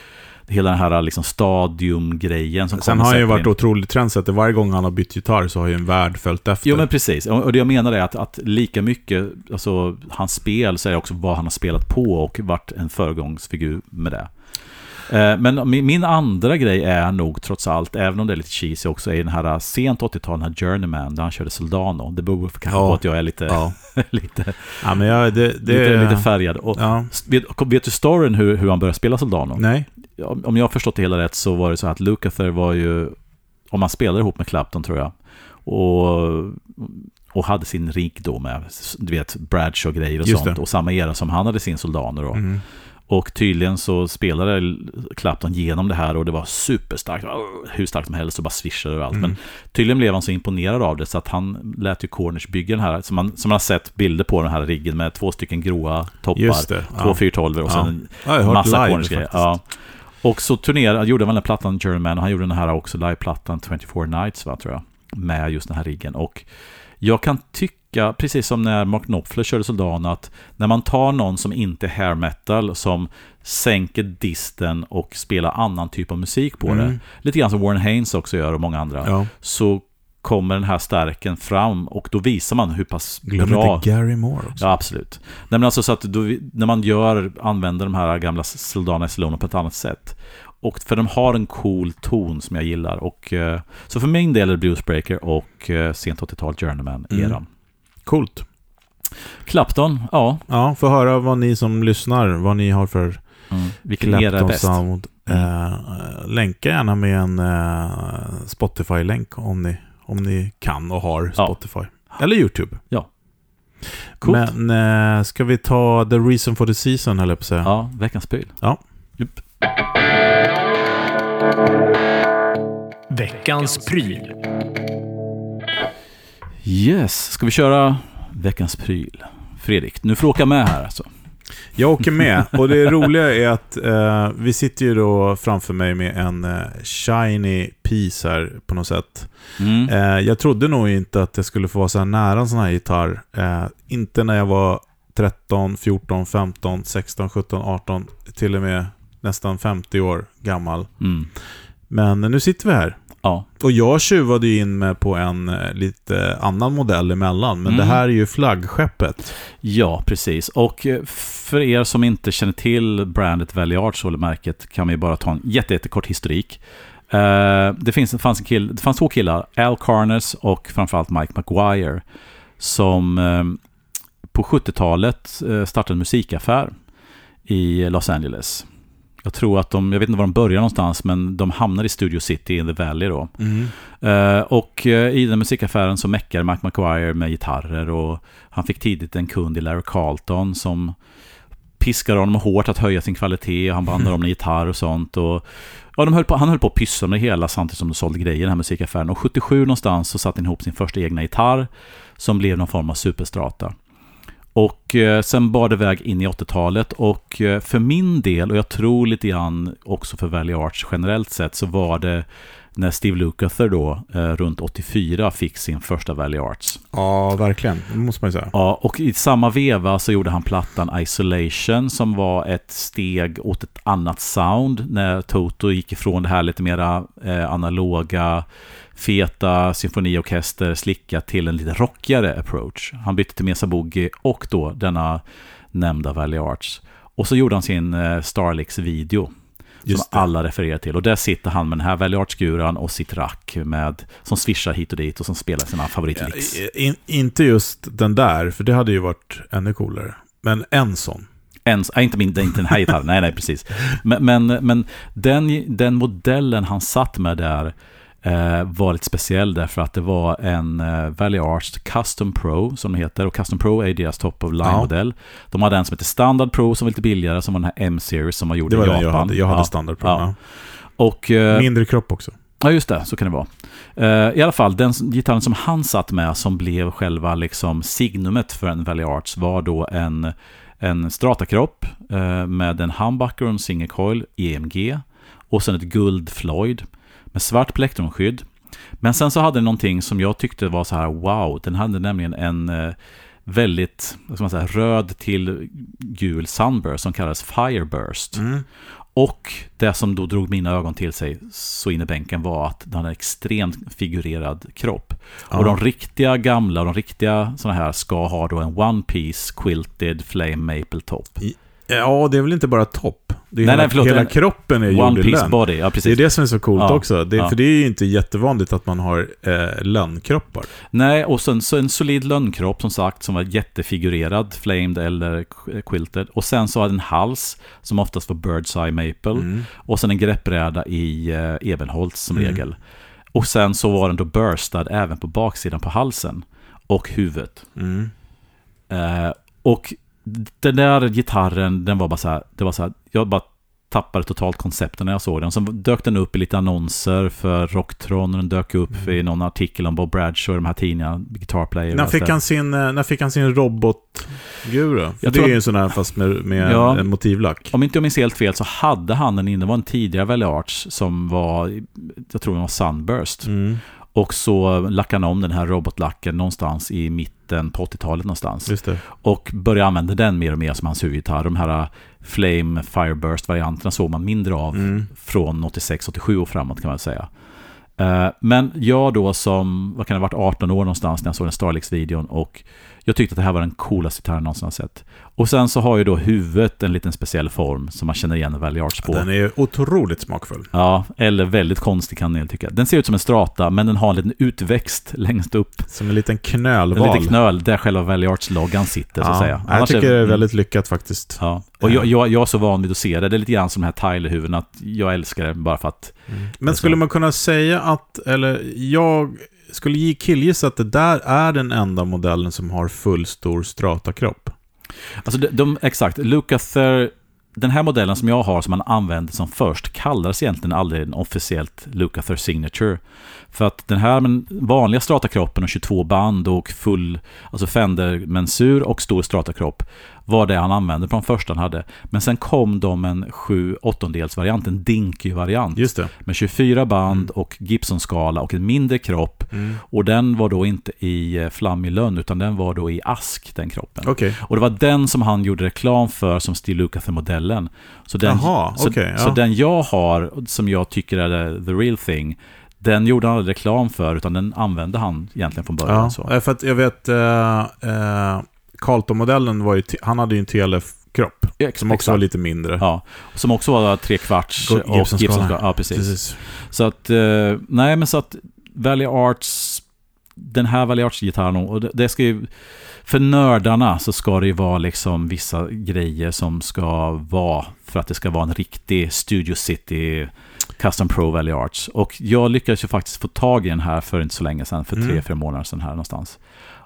hela den här liksom stadiumgrejen som Sen har han ju varit otroligt trendsetter. Varje gång han har bytt gitarr så har ju en värld följt efter. Jo men precis, och och det jag menar är att, att lika mycket, alltså hans spel så är det också vad han har spelat på och varit en föregångsfigur med det. Eh, Men min, andra grej är nog trots allt, även om det är lite cheesy också, är den här eh, sent 80-tal, den här Journeyman, där han körde Soldano. Det beror kanske Ja. på att jag är lite, Ja. lite, Ja, men jag, det, det, lite, lite färgad. Och, Ja. vet, vet du storyn hur, hur han började spela Soldano? Nej. om jag har förstått det hela rätt så var det så att Lukather var ju, om man spelade ihop med Clapton tror jag, och, och hade sin då med, du vet, Bradshaw-grejer och Just sånt, det. och samma era som han hade sin Soldano då. Mm. Och tydligen så spelade Clapton genom det här och det var superstarkt, hur starkt som helst och bara swishade överallt. Mm. Men tydligen blev han så imponerad av det så att han lät ju Cornish bygga den här, som man, som man har sett bilder på den här riggen med två stycken gråa toppar, det. två Ja. 412 och Ja. sen Ja, en hört massa live Cornish grejer. faktiskt. Ja. Och så turnerade, gjorde han den här plattan German och han gjorde den här också, liveplattan 24 Nights va, tror jag. Med just den här riggen. Och jag kan tycka, precis som när Mark Knopfler körde Soldano, att när man tar någon som inte är hair metal, som sänker disten och spelar annan typ av musik på det, Mm. lite grann som Warren Haynes också gör och många andra, Ja. så kommer den här stärken fram och då visar man hur pass Glöm bra... inte Gary Moore också. Ja, absolut. Nej, men alltså så att då, när man gör, använder de här gamla Soldana Isolano på ett annat sätt. Och för de har en cool ton som jag gillar. Och, eh, så för min del är det Bluesbreaker och eh, sent 80-tal Journeyman-eran. Mm. Coolt. Clapton, ja. Ja, få höra vad ni som lyssnar, vad ni har för Vilken era är bäst? Sound. Eh, länka gärna med en eh, Spotify-länk om ni, om ni kan och har Ja. Spotify. Eller YouTube. Coolt. Men eh, ska vi ta The Reason for the Season, höll jag på att säga. Ja, veckans pryl. Ja. Jupp. Veckans pryl. Yes, ska vi köra veckans pryl? Fredrik, nu får du åka med här alltså. Jag åker med. Och det roliga är att eh, vi sitter ju då framför mig med en eh, shiny piece här på något sätt. Mm. Eh, jag trodde nog inte att jag skulle få vara så här nära en sån här gitarr. Eh, inte när jag var 13, 14, 15, 16, 17, 18, till och med nästan 50 år gammal. Mm. Men nu sitter vi här. Och jag tjuvade ju in mig på en eh, lite annan modell emellan, men Mm. det här är ju flaggskeppet. Ja, precis. Och eh, för er som inte känner till brandet Valley Arts eller märket kan vi bara ta en jätte, jättekort historik. Eh, det, finns, det, fanns en kill, det fanns två killar, Al Carnes och framförallt Mike McGuire, som på 70-talet eh, startade en musikaffär i Los Angeles. Jag tror att de, jag vet inte var de började någonstans, men de hamnade i Studio City in the Valley då. Eh, och eh, i den musikaffären så meckade Mike McGuire med gitarrer och han fick tidigt en kund i Larry Carlton som piskade honom hårt att höja sin kvalitet och han bandade om en gitarr och sånt. Och, ja, de höll på, han höll på att pyssla med det hela samtidigt som de sålde grejer i den här musikaffären. Och 77 någonstans så satte han ihop sin första egna gitarr som blev någon form av superstrata. Och eh, sen bar det väg in i 80-talet och eh, för min del, och jag tror lite grann också för Valley Arts generellt sett, så var det när Steve Lukather då, eh, runt 84, fick sin första Valley Arts. Ja, verkligen. Det måste man ju säga. Ja, och i samma veva så gjorde han plattan Isolation som var ett steg åt ett annat sound när Toto gick ifrån det här lite mera analoga, feta symfoniorkester, slicka till en lite rockigare approach. Han bytte till Mesa Boogie och då denna nämnda Valley Arts. Och så gjorde han sin eh, Starlix-video som alla refererar till. Och där sitter han med den här Valley Arts-guran och sitt rack med, som svischar hit och dit och som spelar sina favoritlicks. In, inte just den där, för det hade ju varit ännu coolare. Men en sån. En, nej, inte, min, inte den här gitarren, nej, nej, precis. Men, men, men den, den modellen han satt med där var lite speciell därför att det var en eh, Valley Arts Custom Pro som det heter. Och Custom Pro är deras top of line-modell. De hade en som heter Standard Pro som var lite billigare, som var den här M-series som man gjorde Det var i den Japan. jag hade. Jag hade Ja, standard på ja. ja. Och, eh, Mindre kropp också. Ja, just det. Så kan det vara. Eh, I alla fall, den gitarren som han satt med som blev själva liksom signumet för en Valley Arts var då en, en stratakropp eh, med en humbucker och en single coil EMG och sen ett guld Floyd med svart plektronskydd. Men sen så hade den någonting som jag tyckte var så här wow, den hade nämligen en eh, väldigt, vad man säga, röd till gul sunburst som kallades Fireburst. Mm. Och det som då drog mina ögon till sig så in i bänken var att den hade en extremt figurerad kropp. Ja. Och de riktiga gamla, de riktiga sådana här ska ha då en One Piece Quilted Flame Maple Top. Ja, det är väl inte bara topp. Det är Nej, hela, nej, förlåt, hela en- kroppen är gjord i lönn. body, ja Det är precis. det som är så coolt Ja, också. Det, ja. För det är ju inte jättevanligt att man har eh, lönnkroppar. Nej, och sen så en solid lönnkropp som sagt som var jättefigurerad, flamed eller qu- quilted. Och sen så hade en hals som oftast var bird's eye maple. Mm. Och sen en greppbräda i eh, ebenholts som Mm. regel. Och sen så var den då burstad även på baksidan på halsen och huvudet. Mm. Eh, och den där gitarren, den var bara så här, det var så här, jag bara tappade totalt koncepten när jag såg den. Så dök den upp i lite annonser för Rocktron, och den dök upp Mm. i någon artikel om Bob Bradshaw i de här tidningarna, Guitar Player. När fick, han sin, när fick han sin robotguru? Jag det är ju en sån här fast med, med Ja. en motivlack. Om inte jag minns helt fel så hade han den inne, det var en tidigare Valley Arts som var, jag tror den var Sunburst. Mm. Och så lackade han om den här robotlacken någonstans i mitten på 80-talet någonstans. Och började använda den mer och mer som hans huvudgitarr. De här uh, Flame Fireburst-varianterna såg man mindre av Mm. från 86-87 och framåt kan man säga. Eh, Men jag då som, vad kan det ha varit, 18 år någonstans när jag såg den Starlix-videon och jag tyckte att det här var den coolaste gitarren jag någonsin har sett. Och sen så har ju då huvudet en liten speciell form som man känner igen Valley Arts på. Den är otroligt smakfull. Ja, eller väldigt konstig kan jag tycka. Den ser ut som en strata, men den har en liten utväxt längst upp. Som en liten En knölval. liten knöl där själva Valley Arts-loggan sitter, så att Ja, säga. jag Annars tycker det är mm. väldigt lyckat faktiskt. Ja, och jag, jag, jag är så van vid att se det. Det är lite grann som de här Tyler-huvuden, att jag älskar det bara för att... Men skulle man kunna säga att, eller jag skulle ge killgissa att det där är den enda modellen som har fullstor stratakropp. Alltså de, de exakt, Lukather, eh, den här modellen som jag har som man använde som först kallades egentligen aldrig en officiellt Lukather Signature. För att den här men, vanliga stratakroppen och 22 band och full, alltså Fender-mensur och stor stratakropp var det han använde på de första han hade. Men sen kom de en 7 åttondels variant, en Dinky-variant. Just det. Med 24 band och Gibson-skala och en mindre kropp. Och den var då inte i eh, flammig lönn utan den var då i ask, den kroppen. Okej. Och det var den som han gjorde reklam för som Steve Lukather-modellen. Så den, Jaha, så, ja. så den jag har, som jag tycker är the real thing, den gjorde han aldrig reklam för, utan den använde han egentligen från början. Ja, Så. eh, för att jag vet, uh, uh, Carlton-modellen var ju, han hade ju en TLF-kropp. Ex- Som också exakt. var lite mindre. Ja, som också var tre kvarts Go- och Gibson-skala. Ja, precis. Så att, eh, nej men så att Valley Arts, den här Valley Arts-gitarren, och det, ska ju, för nördarna så ska det ju vara liksom vissa grejer som ska vara för att det ska vara en riktig Studio City Custom Pro Valley Arts. Och jag lyckades ju faktiskt få tag i den här för inte så länge sedan, för Mm. tre, fyra månader sedan här någonstans.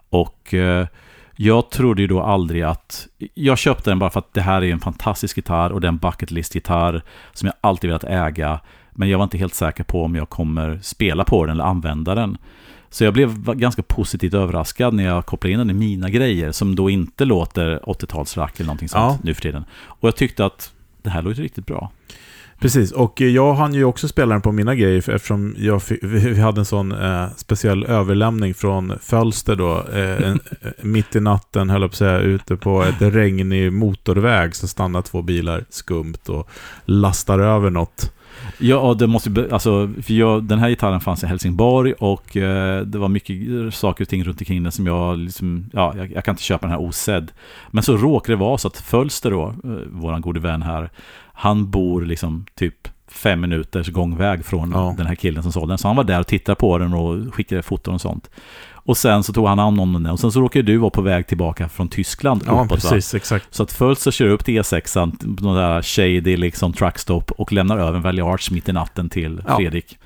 Och eh, jag trodde ju då aldrig att... Jag köpte den bara för att det här är en fantastisk gitarr och det är en bucket list-gitarr som jag alltid velat äga. Men jag var inte helt säker på om jag kommer spela på den eller använda den. Så jag blev ganska positivt överraskad när jag kopplade in den i mina grejer som då inte låter 80-talsrack eller någonting sånt Ja. nu för tiden. Och jag tyckte att det här låter riktigt bra. Precis, och jag hann ju också spela den på mina grejer eftersom jag fick, vi hade en sån eh, speciell överlämning från Fölster då. Eh, en, mitt i natten, höll jag på att säga, ute på ett regnig motorväg så stannar två bilar skumt och lastar över något. Ja, det måste alltså, för jag, den här gitarren fanns i Helsingborg och eh, det var mycket saker och ting runt omkring den som jag liksom, ja, jag, jag kan inte köpa den här osedd. Men så råkade det vara så att Fölster då, eh, våran gode vän här, han bor liksom typ fem minuters gångväg från Ja. den här killen som sålde den. Så han var där och tittade på den och skickade foton och sånt. Och sen så tog han hand om den och sen så råkade du vara på väg tillbaka från Tyskland Ja, uppåt, va? precis, exakt. Så att först så kör du upp till E6, någon där shady liksom truckstop och lämnar över en Valley Arch mitt i natten till Ja. Fredrik.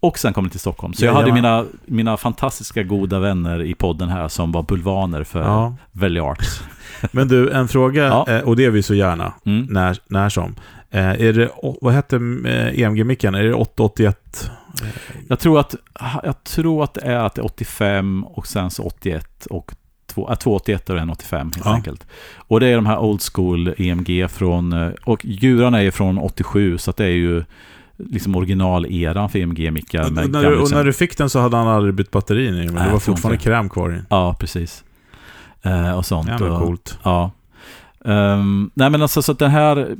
Och sen kommer till Stockholm. Så jag Ja, hade mina, mina fantastiska goda vänner i podden här som var bulvaner för Ja. Valley Arch. Men du, en fråga, Ja. eh, och det är vi så gärna, Mm. när, när som. Eh, är det, vad hette eh, EMG-micken? Är det 881? Jag tror att, jag tror att det är att det är 85 och sen så 81 och två, äh, 281 och en 85 helt Ja. enkelt. Och det är de här old school EMG från, eh, och Djuran är ju från 87 så det är ju liksom originaleran för EMG-mickar. Och när, och när du fick den så hade han aldrig bytt batterin i men Nej, det var fortfarande kräm kvar i. Ja, precis. Eh, och sånt. Jävla och, coolt. Ja. Um, nej men alltså så att den här,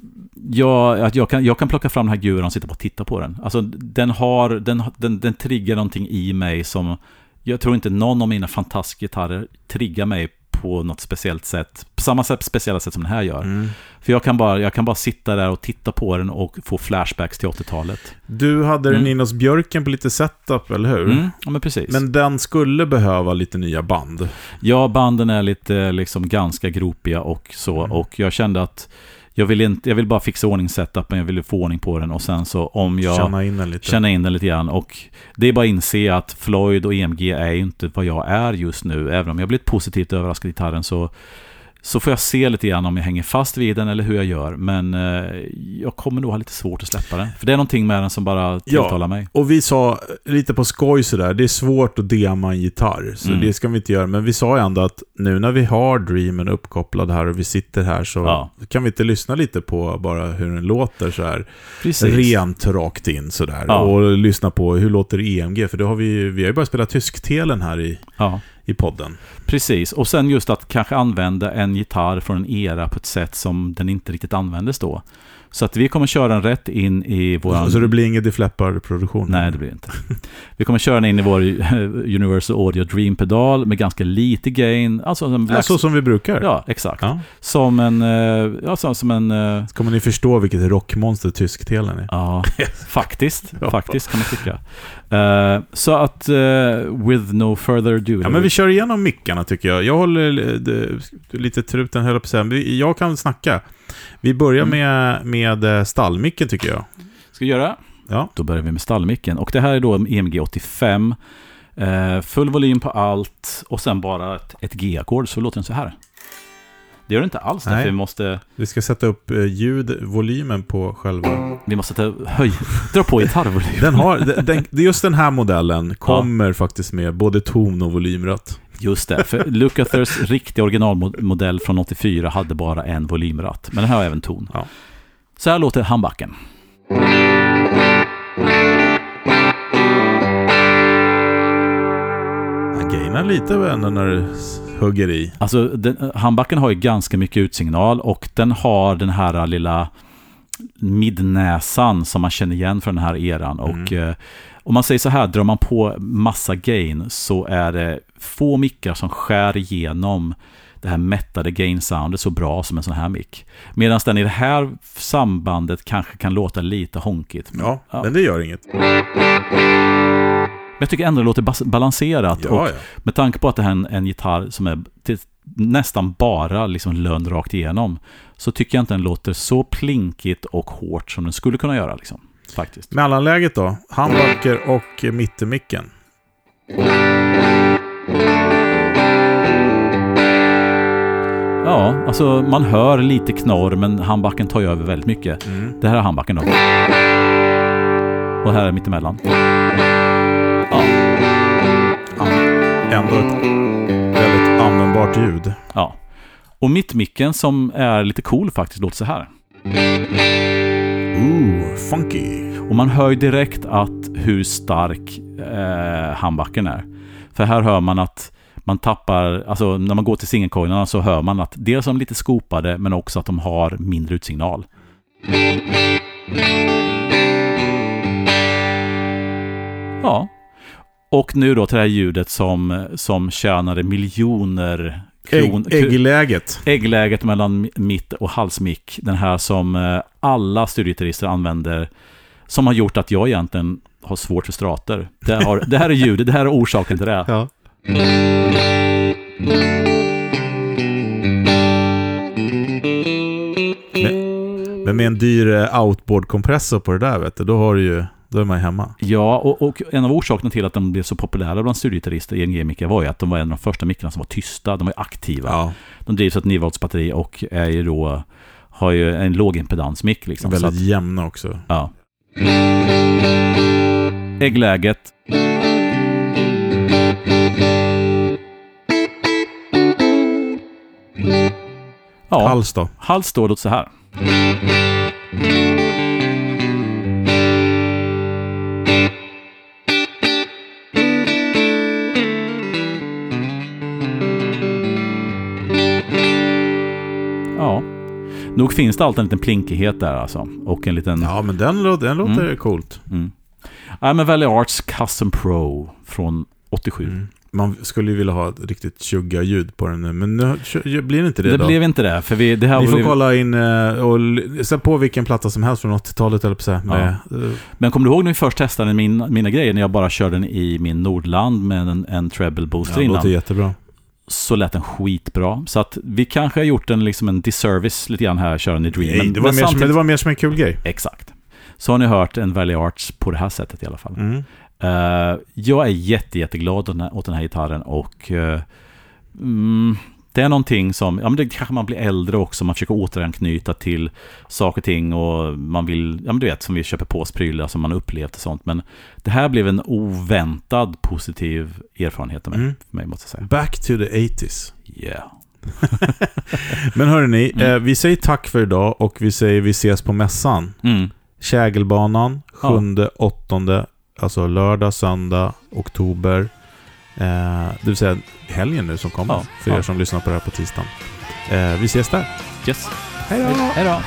jag, att jag, kan, jag kan plocka fram den här guran och sitta och titta på den. Alltså den har, den, den, den triggar någonting i mig som, jag tror inte någon av mina fantastiska gitarrer triggar mig på något speciellt sätt. På samma sätt, speciella sätt som den här gör. Mm. För jag kan, bara, jag kan bara sitta där och titta på den och få flashbacks till 80-talet. Du hade den Mm. inne hos Björken på lite setup, eller hur? Mm, ja, men precis. Men den skulle behöva lite nya band. Ja, banden är lite liksom ganska gropiga och så. Mm. Och jag kände att jag vill, inte, jag vill bara fixa ordning setupen, jag ville få ordning på den och sen så om jag Känna in den lite. känna in den lite grann. Och det är bara att inse att Floyd och EMG är ju inte vad jag är just nu. Även om jag blivit positivt överraskad i gitarren så, så får jag se lite grann om jag hänger fast vid den eller hur jag gör. Men eh, jag kommer nog ha lite svårt att släppa den. För det är någonting med den som bara tilltalar mig. Och vi sa lite på skoj sådär, det är svårt att dema en gitarr, så Mm. det ska vi inte göra. Men vi sa ju ändå att nu när vi har Dreamen uppkopplad här och vi sitter här så Ja. kan vi inte lyssna lite på bara hur den låter så här Precis. rent rakt in sådär. Ja. Och lyssna på hur låter EMG, för då har vi, vi har ju börjat spela tysktelen här i, Ja i podden. Precis, och sen just att kanske använda en gitarr från en era på ett sätt som den inte riktigt användes då. Så att vi kommer köra den rätt in i vår... Så det blir ingen Defleppar-produktion? Nej, det blir inte. Vi kommer köra den in i vår Universal Audio Dream-pedal med ganska lite gain. Alltså en Ja, black... så som vi brukar. Ja, exakt. Ja. Som en... eh, Ja, som en... eh, Så kommer ni förstå vilket rockmonster tysktelen är. Ja, faktiskt. Ja. Faktiskt kan man tycka. Eh, så att, eh, with no further ado. Ja, men vi kör igenom mickarna tycker jag. Jag håller eh, lite truten, höll jag på att säga. Jag kan snacka. Vi börjar Mm. med, med eh, stallmicken tycker jag. Ska vi göra? Ja. Då börjar vi med stallmicken. Och det här är då en EMG 85. Eh, full volym på allt och sen bara ett, ett G-ackord så låter den så här. Det gör det inte alls Nej. därför vi måste, Vi ska sätta upp eh, ljudvolymen på själva... vi måste ta, höj, dra på gitarrvolym. Den har, den, den, det är just den här modellen kommer faktiskt med både ton och volymratt. Just det, för Lucathers riktiga originalmodell från 84 hade bara en volymratt. Men den här har även ton. Ja. Så här låter handbacken. Han gainar lite ändå när du hugger i. Alltså, den, handbacken har ju ganska mycket utsignal och den har den här lilla midnäsan som man känner igen från den här eran. Och eh, om man säger så här, drar man på massa gain så är det få mickar som skär igenom det här mättade gain-soundet så bra som en sån här mick. Medan den i det här sambandet kanske kan låta lite honkigt. Ja, Ja. men det gör inget. Men jag tycker ändå det låter balanserat. Ja, och ja. med tanke på att det här är en, en gitarr som är till, nästan bara liksom lön rakt igenom. Så tycker jag inte den låter så plinkigt och hårt som den skulle kunna göra. Liksom, faktiskt. Mellanläget då? Handbacker och mittenmicken. Ja, alltså man hör lite knorr men handbacken tar ju över väldigt mycket. Mm. Det här är handbacken då. Och här är mittemellan. Ja, Ändå ett väldigt användbart ljud. ja. Och mittmicken som är lite cool faktiskt låter så här. Ooh, funky. Och man hör ju direkt att hur stark eh, handbacken är. För här hör man att man tappar, alltså när man går till singelcoinerna så hör man att dels är de lite skopade men också att de har mindre utsignal. Ja. Och nu då till det här ljudet som, som tjänade miljoner kron, Ägg, äggläget. äggläget mellan mitt och halsmick. Den här som eh, alla studiegitarrister använder. Som har gjort att jag egentligen har svårt för strater. Det, har, det här är ljudet, det här är orsaken till det. Ja. Men, men med en dyr eh, outboard-kompressor på det där, vet du, då, har du ju, då är man hemma. Ja, och, och en av orsakerna till att de blev så populära bland studiegitarrister, ENG-mickar, var ju att de var en av de första mickarna som var tysta. De var aktiva. Ja, De drivs av ett 9 volts batteri och är ju då, har ju en lågimpedansmick liksom. Väldigt att, jämna också. ja. Äggläget. Ja, Hals då? hals står det så här. Nog finns det alltid en liten plinkighet där alltså. Och en liten... Ja, men den, den låter Mm. coolt. Mm. Ja, men Valley Arts Custom Pro från 87. Mm. man skulle ju vilja ha ett riktigt tjugga ljud på den nu, men nu blir det inte det, Det då. blev inte det, för vi, det här Ni får blev- kolla in eh, och l- sätt på vilken platta som helst från 80-talet, eller på så med, eh, Men kommer du ihåg när vi först testade min, mina grejer, när jag bara körde den i min Nordland med en, en treble booster ja, det innan? låter jättebra. Så lät den skitbra. Så att vi kanske har gjort en, liksom en disservice lite grann här, köra i Dream. Nej, det, var mer som, samtidigt- det var mer som en kul grej. Exakt. Så har ni hört en Valley Arts på det här sättet i alla fall. Mm. Eh, jag är jätte, jätteglad åt den här, gitarren och eh, mm, det är någonting som, ja men det kanske man blir äldre också, man försöker återanknyta till saker och ting och man vill, ja men du vet som vi köper påsprylar som man upplevt och sånt. Men det här blev en oväntad positiv erfarenhet av mig, Mm. för mig måste jag säga. Back to the 80s. Yeah. Men hörrni, Mm. eh, vi säger tack för idag och vi säger vi ses på mässan. Mm. Kägelbanan, 7, 8, alltså lördag, söndag, oktober. Eh, det vill säga helgen nu som kommer, Ja, för er ja. som lyssnar på det här på tisdagen. Eh, vi ses där. Yes. Hej då! Hej då.